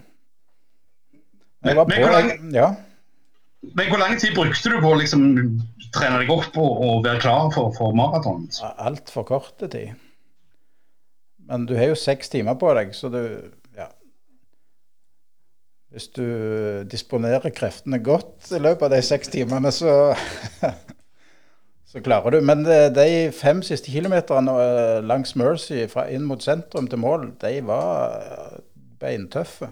Men- på, men hvor lang- ja. Men hvor lang tid brukte du på å liksom, trene deg opp og, og være klar for, for maraton? Altfor korte tid. Men du har jo seks timer på deg, så du Ja. Hvis du disponerer kreftene godt i løpet av de seks timene, så Så klarer du. Men de fem siste kilometerne eh, langs Mercy fra inn mot sentrum til mål, de var eh, beintøffe.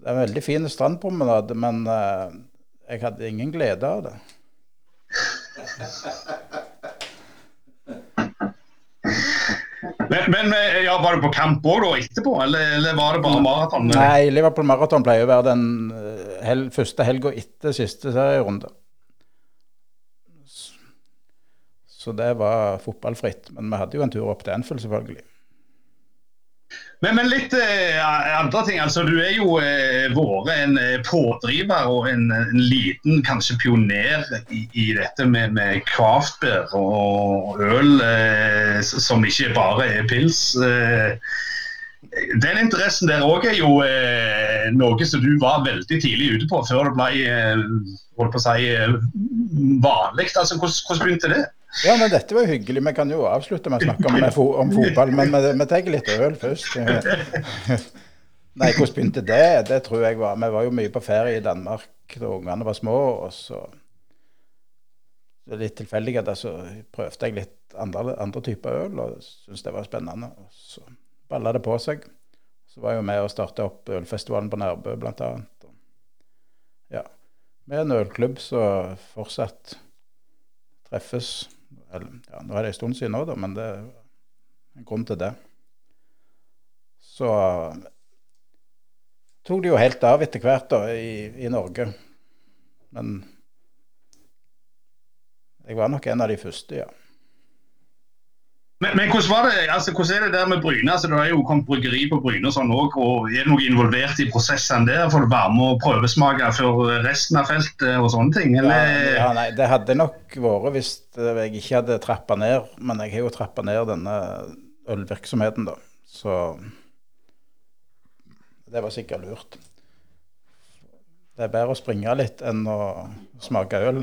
Det er en veldig fin strandpromenade, men uh, jeg hadde ingen glede av det. Men, men eh, ja, var du på kamp òg etterpå, eller, eller var det bare maraton? Nei, Liverpool Marathon pleier å være den eh, hel, første helga etter siste serierunde. Så det var fotballfritt. Men vi hadde jo en tur opp til Anfield, selvfølgelig. Men, men litt eh, andre ting. altså Du er jo eh, vært en eh, pådriver og en, en liten kanskje pioner i, i dette med, med craftbeer og øl eh, som ikke bare er pils. Eh, den interessen der òg er jo eh, noe som du var veldig tidlig ute på før det ble eh, holdt på å si, vanlig. Altså, hvordan, hvordan begynte det? Ja, men dette var jo hyggelig. Vi kan jo avslutte med å snakke om, om fotball, men vi, tar litt øl først. Nei, hvordan begynte det? Det tror jeg var Vi var jo mye på ferie i Danmark da ungene var små. og så litt tilfeldig at så prøvde jeg litt andre, andre typer øl og syntes det var spennende. Og så balla det på seg. Så var jeg jo med og starta opp ølfestivalen på Nærbø, blant annet. Ja. Med en ølklubb som fortsatt treffes. Ja, nå er det en stund siden nå, men det er en grunn til det. Så tok det jo helt av etter hvert da, i, i Norge. Men jeg var nok en av de første, ja. Men, men hvordan, var det, altså, hvordan er det der med Bryne? Altså, det er jo kommet bryggeri på Bryne og sånn òg. og Er det noe involvert i prosessene der? Får du være med og prøvesmake før resten av feltet og sånne ting? Eller? ja, nei, det hadde nok vært hvis jeg ikke hadde trappa ned, men jeg har jo trappa ned denne ølvirksomheten, da. Så det var sikkert lurt. Det er bedre å springe litt enn å smake øl.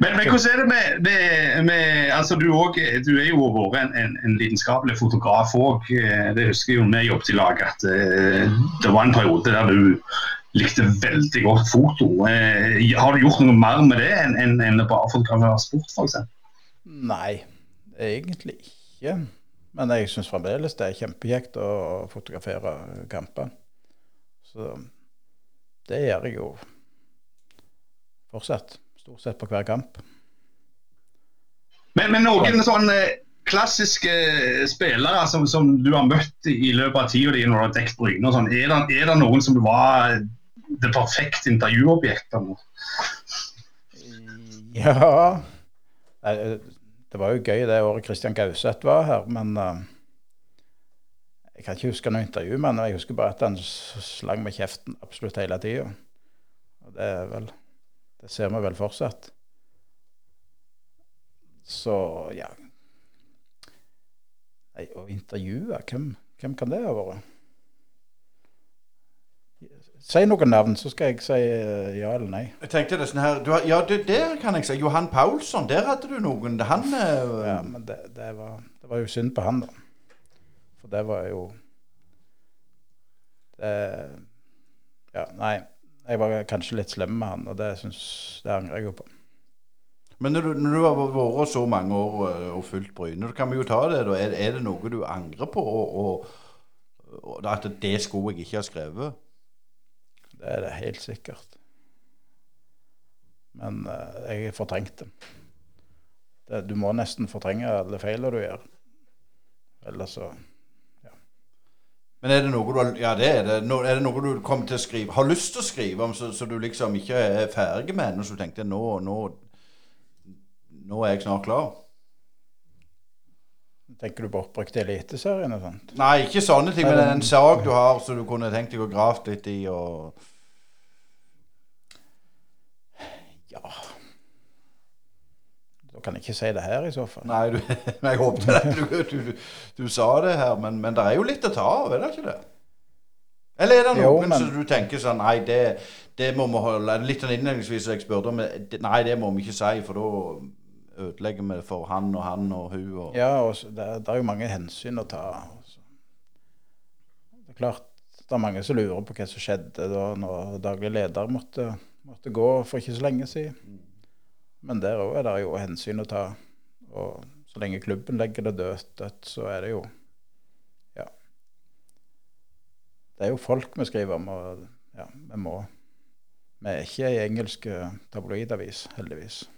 Men, men hvordan er det med, med, med altså du, også, du er jo vært en, en, en lidenskapelig fotograf òg. Det husker jeg jo vi jobbet i lag at eh, det var en periode der du likte veldig godt foto. Eh, har du gjort noe mer med det enn en, en bare fotografere sport, f.eks.? Nei, egentlig ikke. Men jeg syns fremdeles det er kjempekjekt å fotografere kamper. Så det gjør jeg jo fortsatt. Stort sett på hver kamp. Men, men noen sånne klassiske spillere som, som, du har møtt i løpet av tida di når du har dekket Bryne, sånn, er, det, er det noen som var det perfekte intervjuobjektet? Ja Det var jo gøy det året Kristian Gauseth var her, men Jeg kan ikke huske noe intervju, men jeg husker bare at han slang med kjeften absolutt hele tida. Det er vel Det ser vi vel fortsatt. Så ja Nei, Å intervjue, hvem, hvem kan det ha vært? Si noen navn, så skal jeg si eh, ja eller nei. Jeg tenkte det sånn her har, Ja, det, der kan jeg si. Johan Paulsson, der hadde du noen. Han uh, Ja, men det, det, var, det, var, jo synd på han, da. For det var jo det, Ja, nei. Jeg var kanskje litt slem med han, og det, synes, det angrer jeg jo på. Men når du, når du, har vært så mange år eh, og fulgt Bryne, kan vi jo ta det. da. Er, er det noe du angrer på? Og, og, og at det skulle jeg ikke ha skrevet? Det er det helt sikkert. Men uh, jeg fortrengte det. Du må nesten fortrenge alle feilene du gjør. Ellers så. Men er det noe du, ja, det er, det. er det noe du kommer til å skrive, har lyst til å skrive om, så, så du liksom ikke er ferdig med ennå? Så du tenkte nå, nå, nå er jeg snart klar? Tenker du på oppbrukte Eliteserien og sånt? Nei, ikke sånne ting, men en sak du har som du kunne tenkt deg å grave litt i og Ja Kan jeg ikke si det her, i så fall. Nei, du, jeg håpet det. Du, du, du, sa det her, men, men det er jo litt å ta av, er det ikke det? Eller er det noen jo, men... som du tenker sånn Nei, det, det må vi holde Litt sånn innledningsvis jeg spurte om Nei, det må vi ikke si, for da ødelegger vi for han og han og hun. Og... Ja, og det, det, er jo mange hensyn å ta. Det er klart det er mange som lurer på hva som skjedde da når daglig leder måtte, måtte gå for ikke så lenge siden. Men der òg er det jo hensyn å ta. Og så lenge klubben legger det dødt, så er det jo Ja. Det er jo folk vi skriver om, og ja, vi må Vi er ikke ei engelsk tabloidavis, heldigvis.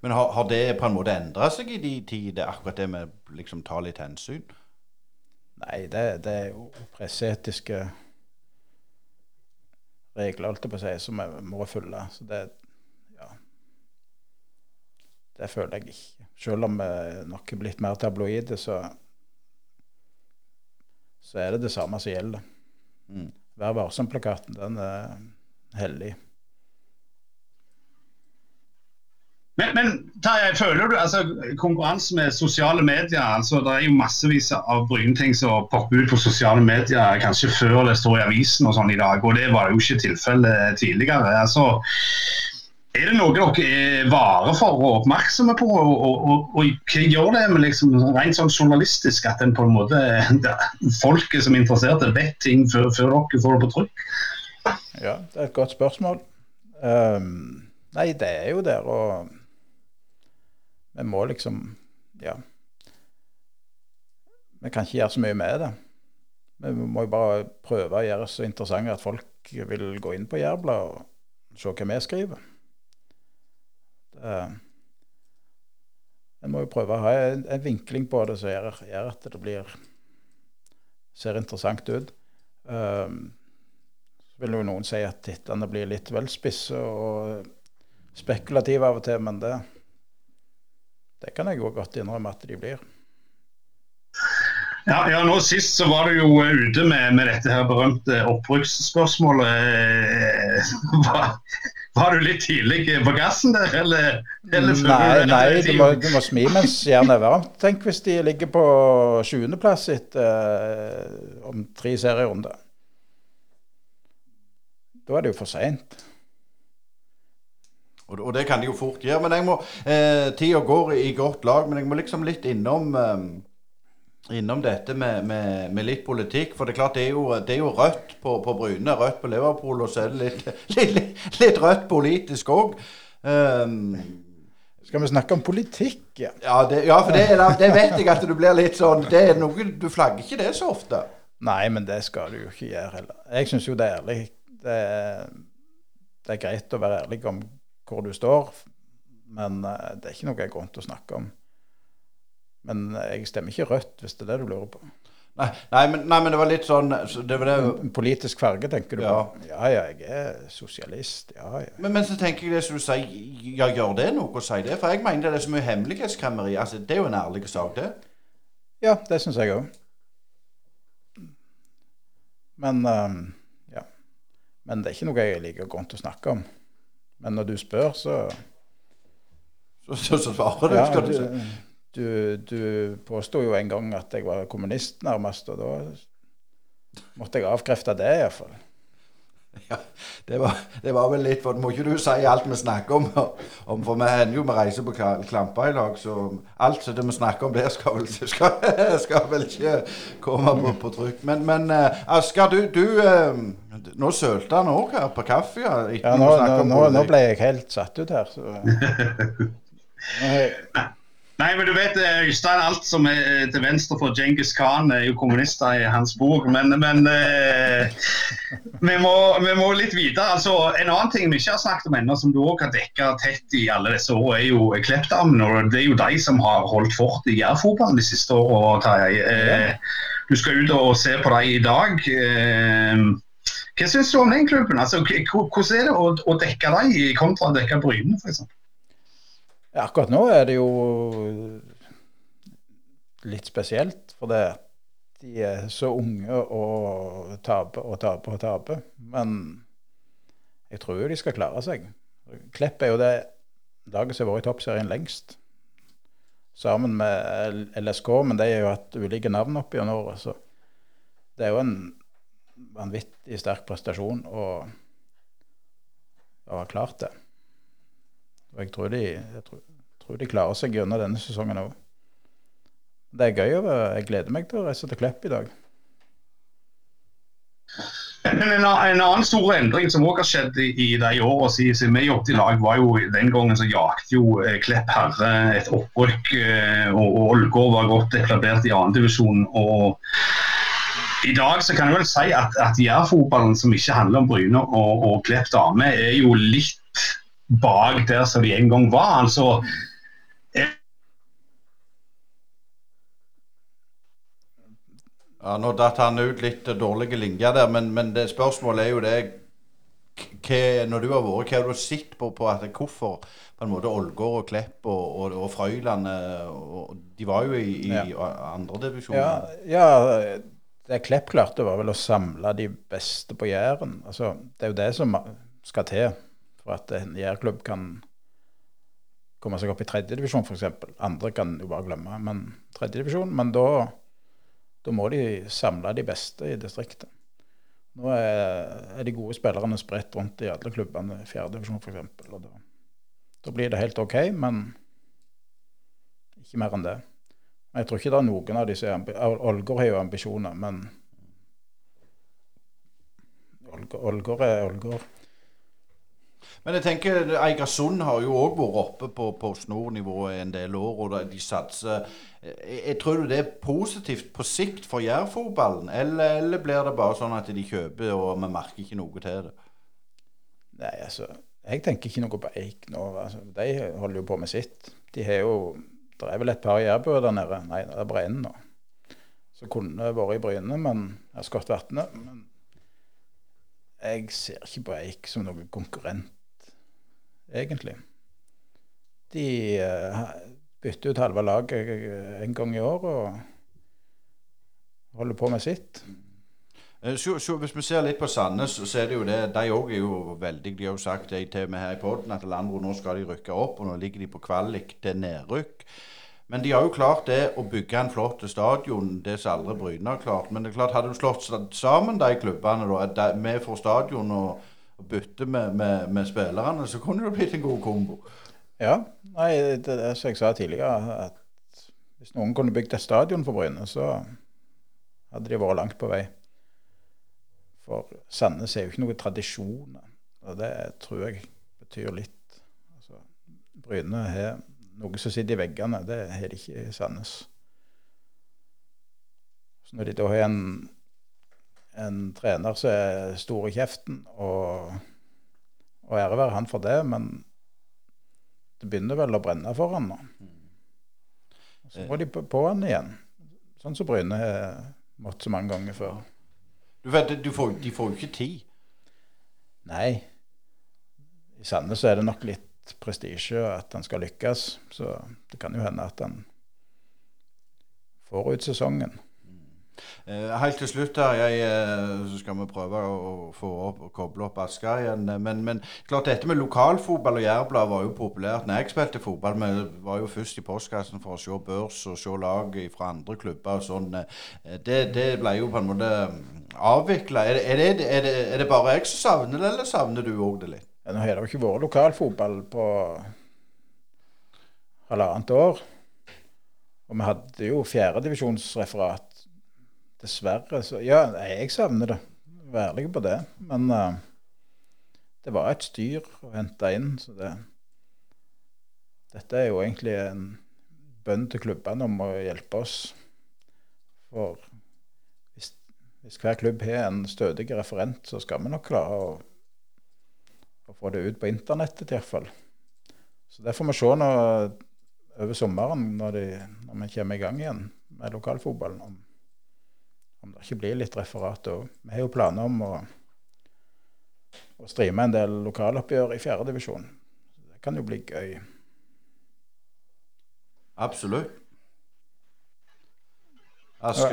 Men har, har, det på en måte endra seg i de tider, akkurat det med liksom ta litt hensyn? Nei, det, det er jo presseetiske regler, holdt jeg på å si, som vi må følge. Så det ja. Det føler jeg ikke. Selv om vi nok er blitt mer tabloide, så, så er det det samme som gjelder. Mm. Vær varsom-plakaten, den er hellig. Men, men Tarjei, føler du altså, konkurranse med sosiale medier altså, Det er jo massevis av Bryne-ting som popper ut på sosiale medier kanskje før det står i avisen og sånn i dag, og det var jo ikke tilfellet tidligere. altså er det noe dere er vare for og oppmerksomme på? Og, og, og, og hva gjør det med liksom, rent sånn journalistisk at en på en måte, folket som er interessert, vet ting før, før, dere får det på trykk? Ja, det er et godt spørsmål. Um, nei, det er jo der å vi må liksom Ja. Vi kan ikke gjøre så mye med det. Vi må jo bare prøve å gjøre det så interessant at folk vil gå inn på Jærbladet og se hva vi skriver. Det, en må jo prøve å ha en, en vinkling på det som gjør, gjør, at det blir ser interessant ut. Uh, så vil jo noen si at tittene blir litt vel spisse og spekulative av og til, men det det kan jeg jo godt innrømme at de blir. Ja, ja, nå Sist så var du jo eh, ute med, med dette her berømte opprykksspørsmålet. Var, var, du litt tidlig på gassen der, eller? eller nei, du, nei du, må, du må smi mens jernet er varmt. Tenk hvis de ligger på 20.-plass etter eh, om tre serierunder. Da er det jo for seint. Og, og, det kan de jo fort gjøre. Men jeg må eh, Tida går i godt lag, men jeg må liksom litt innom eh, Innom dette med, med, med, litt politikk. For det er klart det er jo, det er jo rødt på, på Bryne, rødt på Liverpool, og så er det litt, litt, litt rødt politisk òg. Um, ehm, skal vi snakke om politikk? Ja, ja, det, ja for det, det, vet jeg at du blir litt sånn det er noe, Du flagger ikke det så ofte. Nei, men det skal du jo ikke gjøre heller. Jeg syns jo det er ærlig. Det, det er greit å være ærlig om hvor du står. Men uh, det er ikke noe jeg til å snakke om. Men jeg stemmer ikke rødt, hvis det er det du lurer på. Nei, nei, men, nei, men det var litt sånn så det var det, En politisk farge, tenker du Ja. på? Ja ja, jeg er sosialist. Ja ja. men, men så tenker jeg det som du sier, ja, gjør det noe å si det? For jeg mener det er så mye hemmelighetskremmeri. Altså, det er jo en ærlig sak, det. Ja, det syns jeg òg. Men ehm, ja. Men det er ikke noe jeg liker godt å snakke om. Men når du spør, så Så, så, så svarer du, Ja, skal du si. Du, du, påsto jo en gang at jeg var kommunist, nærmest, og da måtte jeg avkrefte det, iallfall. Ja, det var, det var vel litt, for må ikke du si alt vi snakker om, om for vi hender jo vi reiser på Klamper Klampa i lag, så alt det vi snakker om der skal vel, skal, skal vel ikke komme på, på trykk. Men, men eh, Asker, du, du eh, Nå sølte han òg her på kaffe, ja. Ja, nå, nå, nå, nå ble jeg helt satt ut her, så Nei, men du vet, eh, Øystein, alt som er eh, til venstre for Djengis Khan er jo kommunister i hans bok. Men, men eh, vi, må, vi må litt videre. Altså, en annen ting vi ikke har snakket om ennå, som du òg har dekka tett i alle disse årene, er jo Kleppdamen. Og det er jo de som har holdt fort i jærfotballen de siste årene. Tarjei. Eh, du skal ut og se på dem i dag. Eh, hva syns du om den klubben? Altså, hvordan er det å, å dekke dem kontra å dekke Bryne, f.eks.? Akkurat nå er det jo litt spesielt, for det de er så unge og taper og taper og taper. Men jeg tror jo de skal klare seg. Klepp er jo det laget som har vært i toppserien lengst. Sammen med LSK, men de har jo hatt ulike navn opp gjennom året. Så det er jo en vanvittig sterk prestasjon å ha klart det. Og jeg tror de, jeg tror, tror de klarer seg gjennom denne sesongen òg. Det er gøy. Jeg gleder meg til å reise til Klepp i dag. En, en annen stor endring som også har skjedd i, i de åra siden, vi jobbet i lag, var jo den gangen så jakte jo eh, Klepp Herre et opprykk. eh, Og, Ålgård var godt etablert i andredivisjon. I dag så kan jeg vel si at, at jærfotballen, som ikke handler om Bryne og, og Klepp dame, er jo litt bak der som de en gang var. altså Ja, Nå datt han ut litt dårlige linjer der, men, men det spørsmålet er jo det hva, Når du har vært, hva har du sett på, på at hvorfor på en måte Ålgård og Klepp og, og, og Frøyland eh, De var jo i, i Ja. andredivisjon. Ja, ja, det Klepp klarte, var vel å samle de beste på Jæren. Altså, det er jo det som skal til for at en jærklubb kan komme seg opp i tredjedivisjon, f.eks. Andre kan jo bare glemme, men tredjedivisjon. Men da, da må de samle de beste i distriktet. Nå er, de gode spillerne spredt rundt i alle klubbene i fjerdedivisjon, f.eks. Da, da blir det helt OK, men ikke mer enn det. Jeg tror ikke det er noen av de som er Ålgård har jo ambisjoner, men Ålgård er Ålgård. Men jeg tenker Eigersund har jo òg vært oppe på, på snornivået en del år, og de satser jeg, jeg tror du det er positivt på sikt for jærfotballen, eller, eller blir det bare sånn at de kjøper, og vi merker ikke noe til det? Nei, altså Jeg tenker ikke noe på Eik nå. Altså, de holder jo på med sitt. De har jo Det er vel et par jærbøer der nede. Nei, det er Breinen nå. Så kunne vært i Bryne, men har skått Vatne. Men jeg ser ikke på Eik som noen konkurrent, egentlig. De eh, bytter ut halve laget eh, en gang i år og holder på med sitt. Eh, Så, så hvis vi ser litt på Sandnes, så er det jo det De òg er jo veldig De har jo sagt det til meg her i poden at Landro nå skal de rykke opp, og nå ligger de på kvalik til nedrykk. Men de har jo klart det å bygge en flott stadion, det som aldri Bryne har klart. Men det er klart, hadde du slått sammen de klubbene da, med for stadion og, bytte med, med, med spillerne, så kunne det blitt en god kombo. Ja, nei, det er som jeg sa tidligere, at hvis noen kunne bygd et stadion for Bryne, så hadde de vært langt på vei. For Sandnes er jo ikke noen tradisjoner, og det tror jeg betyr litt. Altså, Bryne har noe som sitter i veggene, det har de ikke i Sandnes. Så når de da har en, en trener som er stor i kjeften, og, og ære være han for det, men det begynner vel å brenne for han nå. Så må de på, på han igjen. Sånn som Bryne har måttet så mange ganger før. Du vet, du får, de får jo ikke tid. Nei. I Sandnes så er det nok litt prestisje at han skal lykkes. Så det kan jo hende at han får ut sesongen. Eh, helt til slutt her, jeg, eh, så skal vi prøve å få opp koble opp Asker igjen. eh, Men, men klart dette med lokalfotball og Jærblad var jo populært. Når jeg spilte fotball, vi var jo først i postkassen for å se børs og se lag fra andre klubber og sånn. Det, det ble jo på en måte avvikla. Er, er, er, er det bare jeg som savner det, eller savner du òg det litt? Nå har det jo ikke vært lokalfotball på halvannet år. Og vi hadde jo fjerdedivisjonsreferat. Dessverre. Så ja, jeg savner det. Vær ærlig på det. Men uh, det var et styr å hente inn. Så det Dette er jo egentlig en bønn til klubbene om å hjelpe oss. For hvis, hvis hver klubb har en stødig referent, så skal vi nok klare å å få det ut på internettet iallfall. Så det får vi se nå over sommeren når, de, når vi kommer i gang igjen med lokalfotballen. Om, om det ikke blir litt referat òg. Vi har jo planer om å, å streame en del lokaloppgjør i fjerdedivisjon. Det kan jo bli gøy. Absolutt.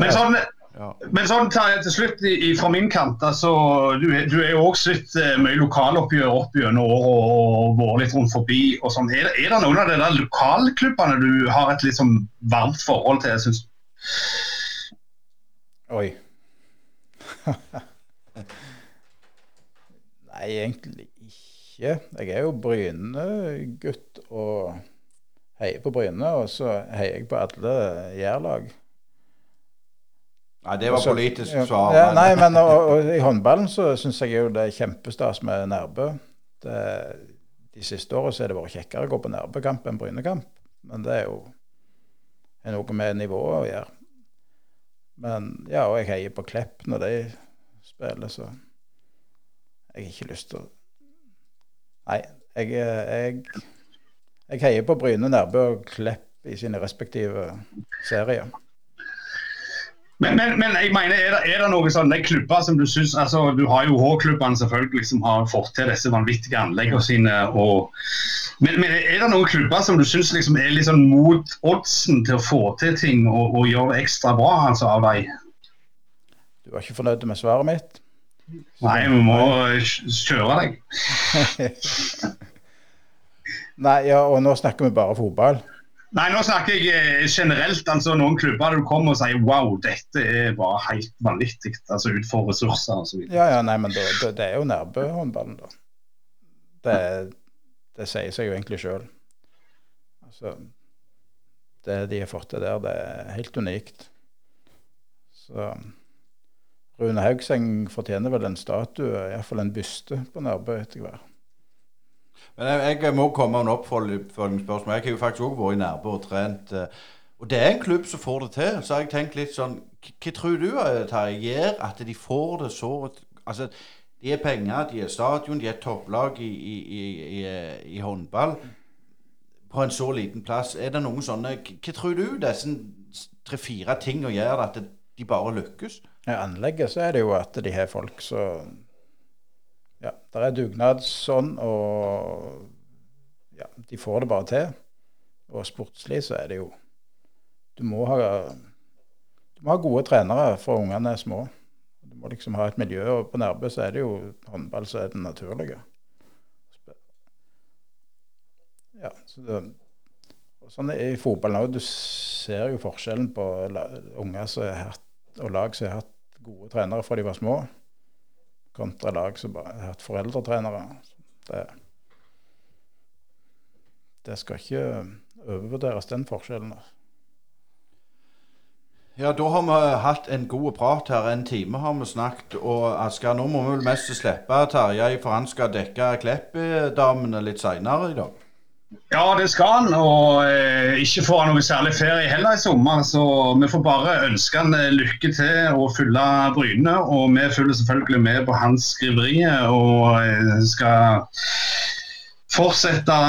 Men sånn, ja. men sånn til slutt i, i, fra min kant, altså, du, du er jo også litt eh, mye lokaloppgjør opp gjennom året og vært litt rundt forbi. og sånn. Er, det- er det noen av de der lokalklubbene du har et litt sånn varmt forhold til? Synes? Oi. Nei, egentlig ikke. Jeg er jo Bryne-gutt og heier på Bryne. Og så heier jeg på alle jærlag. Nei, det var politisk svar. Ja, nei, men og, og i håndballen så syns jeg jo det er kjempestas med Nærbø. Det, de siste åra har det vært kjekkere å gå på Nærbø-kamp enn Bryne-kamp. Men det er jo noe med nivået å gjøre. Men ja, og jeg heier på Klepp når de spiller, så jeg har ikke lyst til å Nei, jeg, jeg, jeg heier på Bryne, Nærbø og Klepp i sine respektive serier. Men, men, men jeg mener, er det, er det noen sånne klubber som du syns altså, Du har jo H-klubbene selvfølgelig som har fått til disse vanvittige anleggene sine. Og, men, men er det noen klubber som du syns liksom er sånn mot oddsen til å få til ting og, og gjøre det ekstra bra altså, av deg Du var ikke fornøyd med svaret mitt? Nei, vi må kjøre deg. Nei, ja, og nå snakker vi bare fotball. Nei, nå snakker jeg eh, generelt. altså Noen klubber du kommer og sier wow, dette er bare helt vanvittig. Altså ut for ressurser og så videre. Ja, ja, nei, men det, det, det er jo Nærbø-håndballen, da. Det, det sier seg jo egentlig sjøl. Altså, det de har fått til der, det er helt unikt. Så Rune Haugseng fortjener vel en statue, iallfall en byste, på Nærbø etter hvert. Men jeg, jeg må komme med en oppfølgingsspørsmål. Jeg har jo faktisk òg vært i Nærbø og trent. eh, Og det er en klubb som får det til. Så har jeg tenkt litt sånn Hva tror du Terje, gjør at de får det så Altså, de er penger, de er stadion, de er topplag i, i, i, i, håndball. På en så liten plass. Er det noen sånne Hva tror du disse tre-fire tingene gjør at de bare lykkes? I anlegget så er det jo at de har folk som Ja, det er dugnadsånd, og ja, de får det bare til. Og sportslig så er det jo Du må ha, du må ha gode trenere fra ungene er små. Du må liksom ha et miljø, og på Nærbø så er det jo håndball som er det naturlige. Ja, så det, og sånn er i fotballen òg. Du ser jo forskjellen på unger som har hatt, og lag som har hatt gode trenere fra de var små, kontra lag som bare har hatt foreldretrenere. Det, det skal ikke overvurderes, den forskjellen. Ja, da har vi hatt en god prat her. En time har vi snakket. Og Asker, nå må vi vel mest slippe Terje, for han skal dekke Klepp-damene litt seinere i dag. Ja, det skal han. Og eh, ikke får han noe særlig ferie heller i sommer. Så vi får bare ønske han eh, lykke til og fylle Bryne. Og vi følger selvfølgelig med på hans skriverier og eh, skal fortsette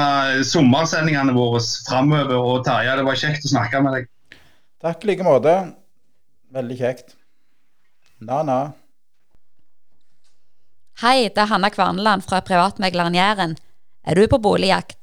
sommersendingene våre framover. Og Terje, det var kjekt å snakke med deg. Takk i like måte. Veldig kjekt. Na-na. Hei, det er Hanna Kvarneland fra Privatmegleren Jæren. Er du på boligjakt,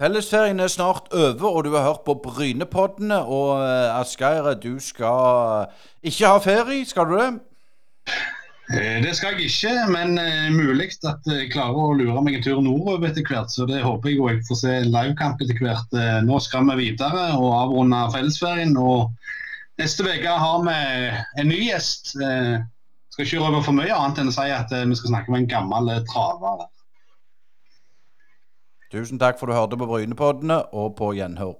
Fellesferien er snart over, og du har hørt på Brynepoddene. Og uh, Asgeir, du skal ikke ha ferie, skal du det? Eh, Det skal jeg ikke, men eh, mulig at jeg klarer å lure meg en tur nordover etter hvert. Så det håper jeg og jeg får se livekamp etter hvert. Eh, Nå skal vi videre og avrunde fellesferien. Og neste uke har vi en ny gjest. Eh, Skal ikke røpe for mye annet enn å si at eh, vi skal snakke med en gammel eh, traver. Tusen takk for du hørte på Brynepoddene, og på gjenhør.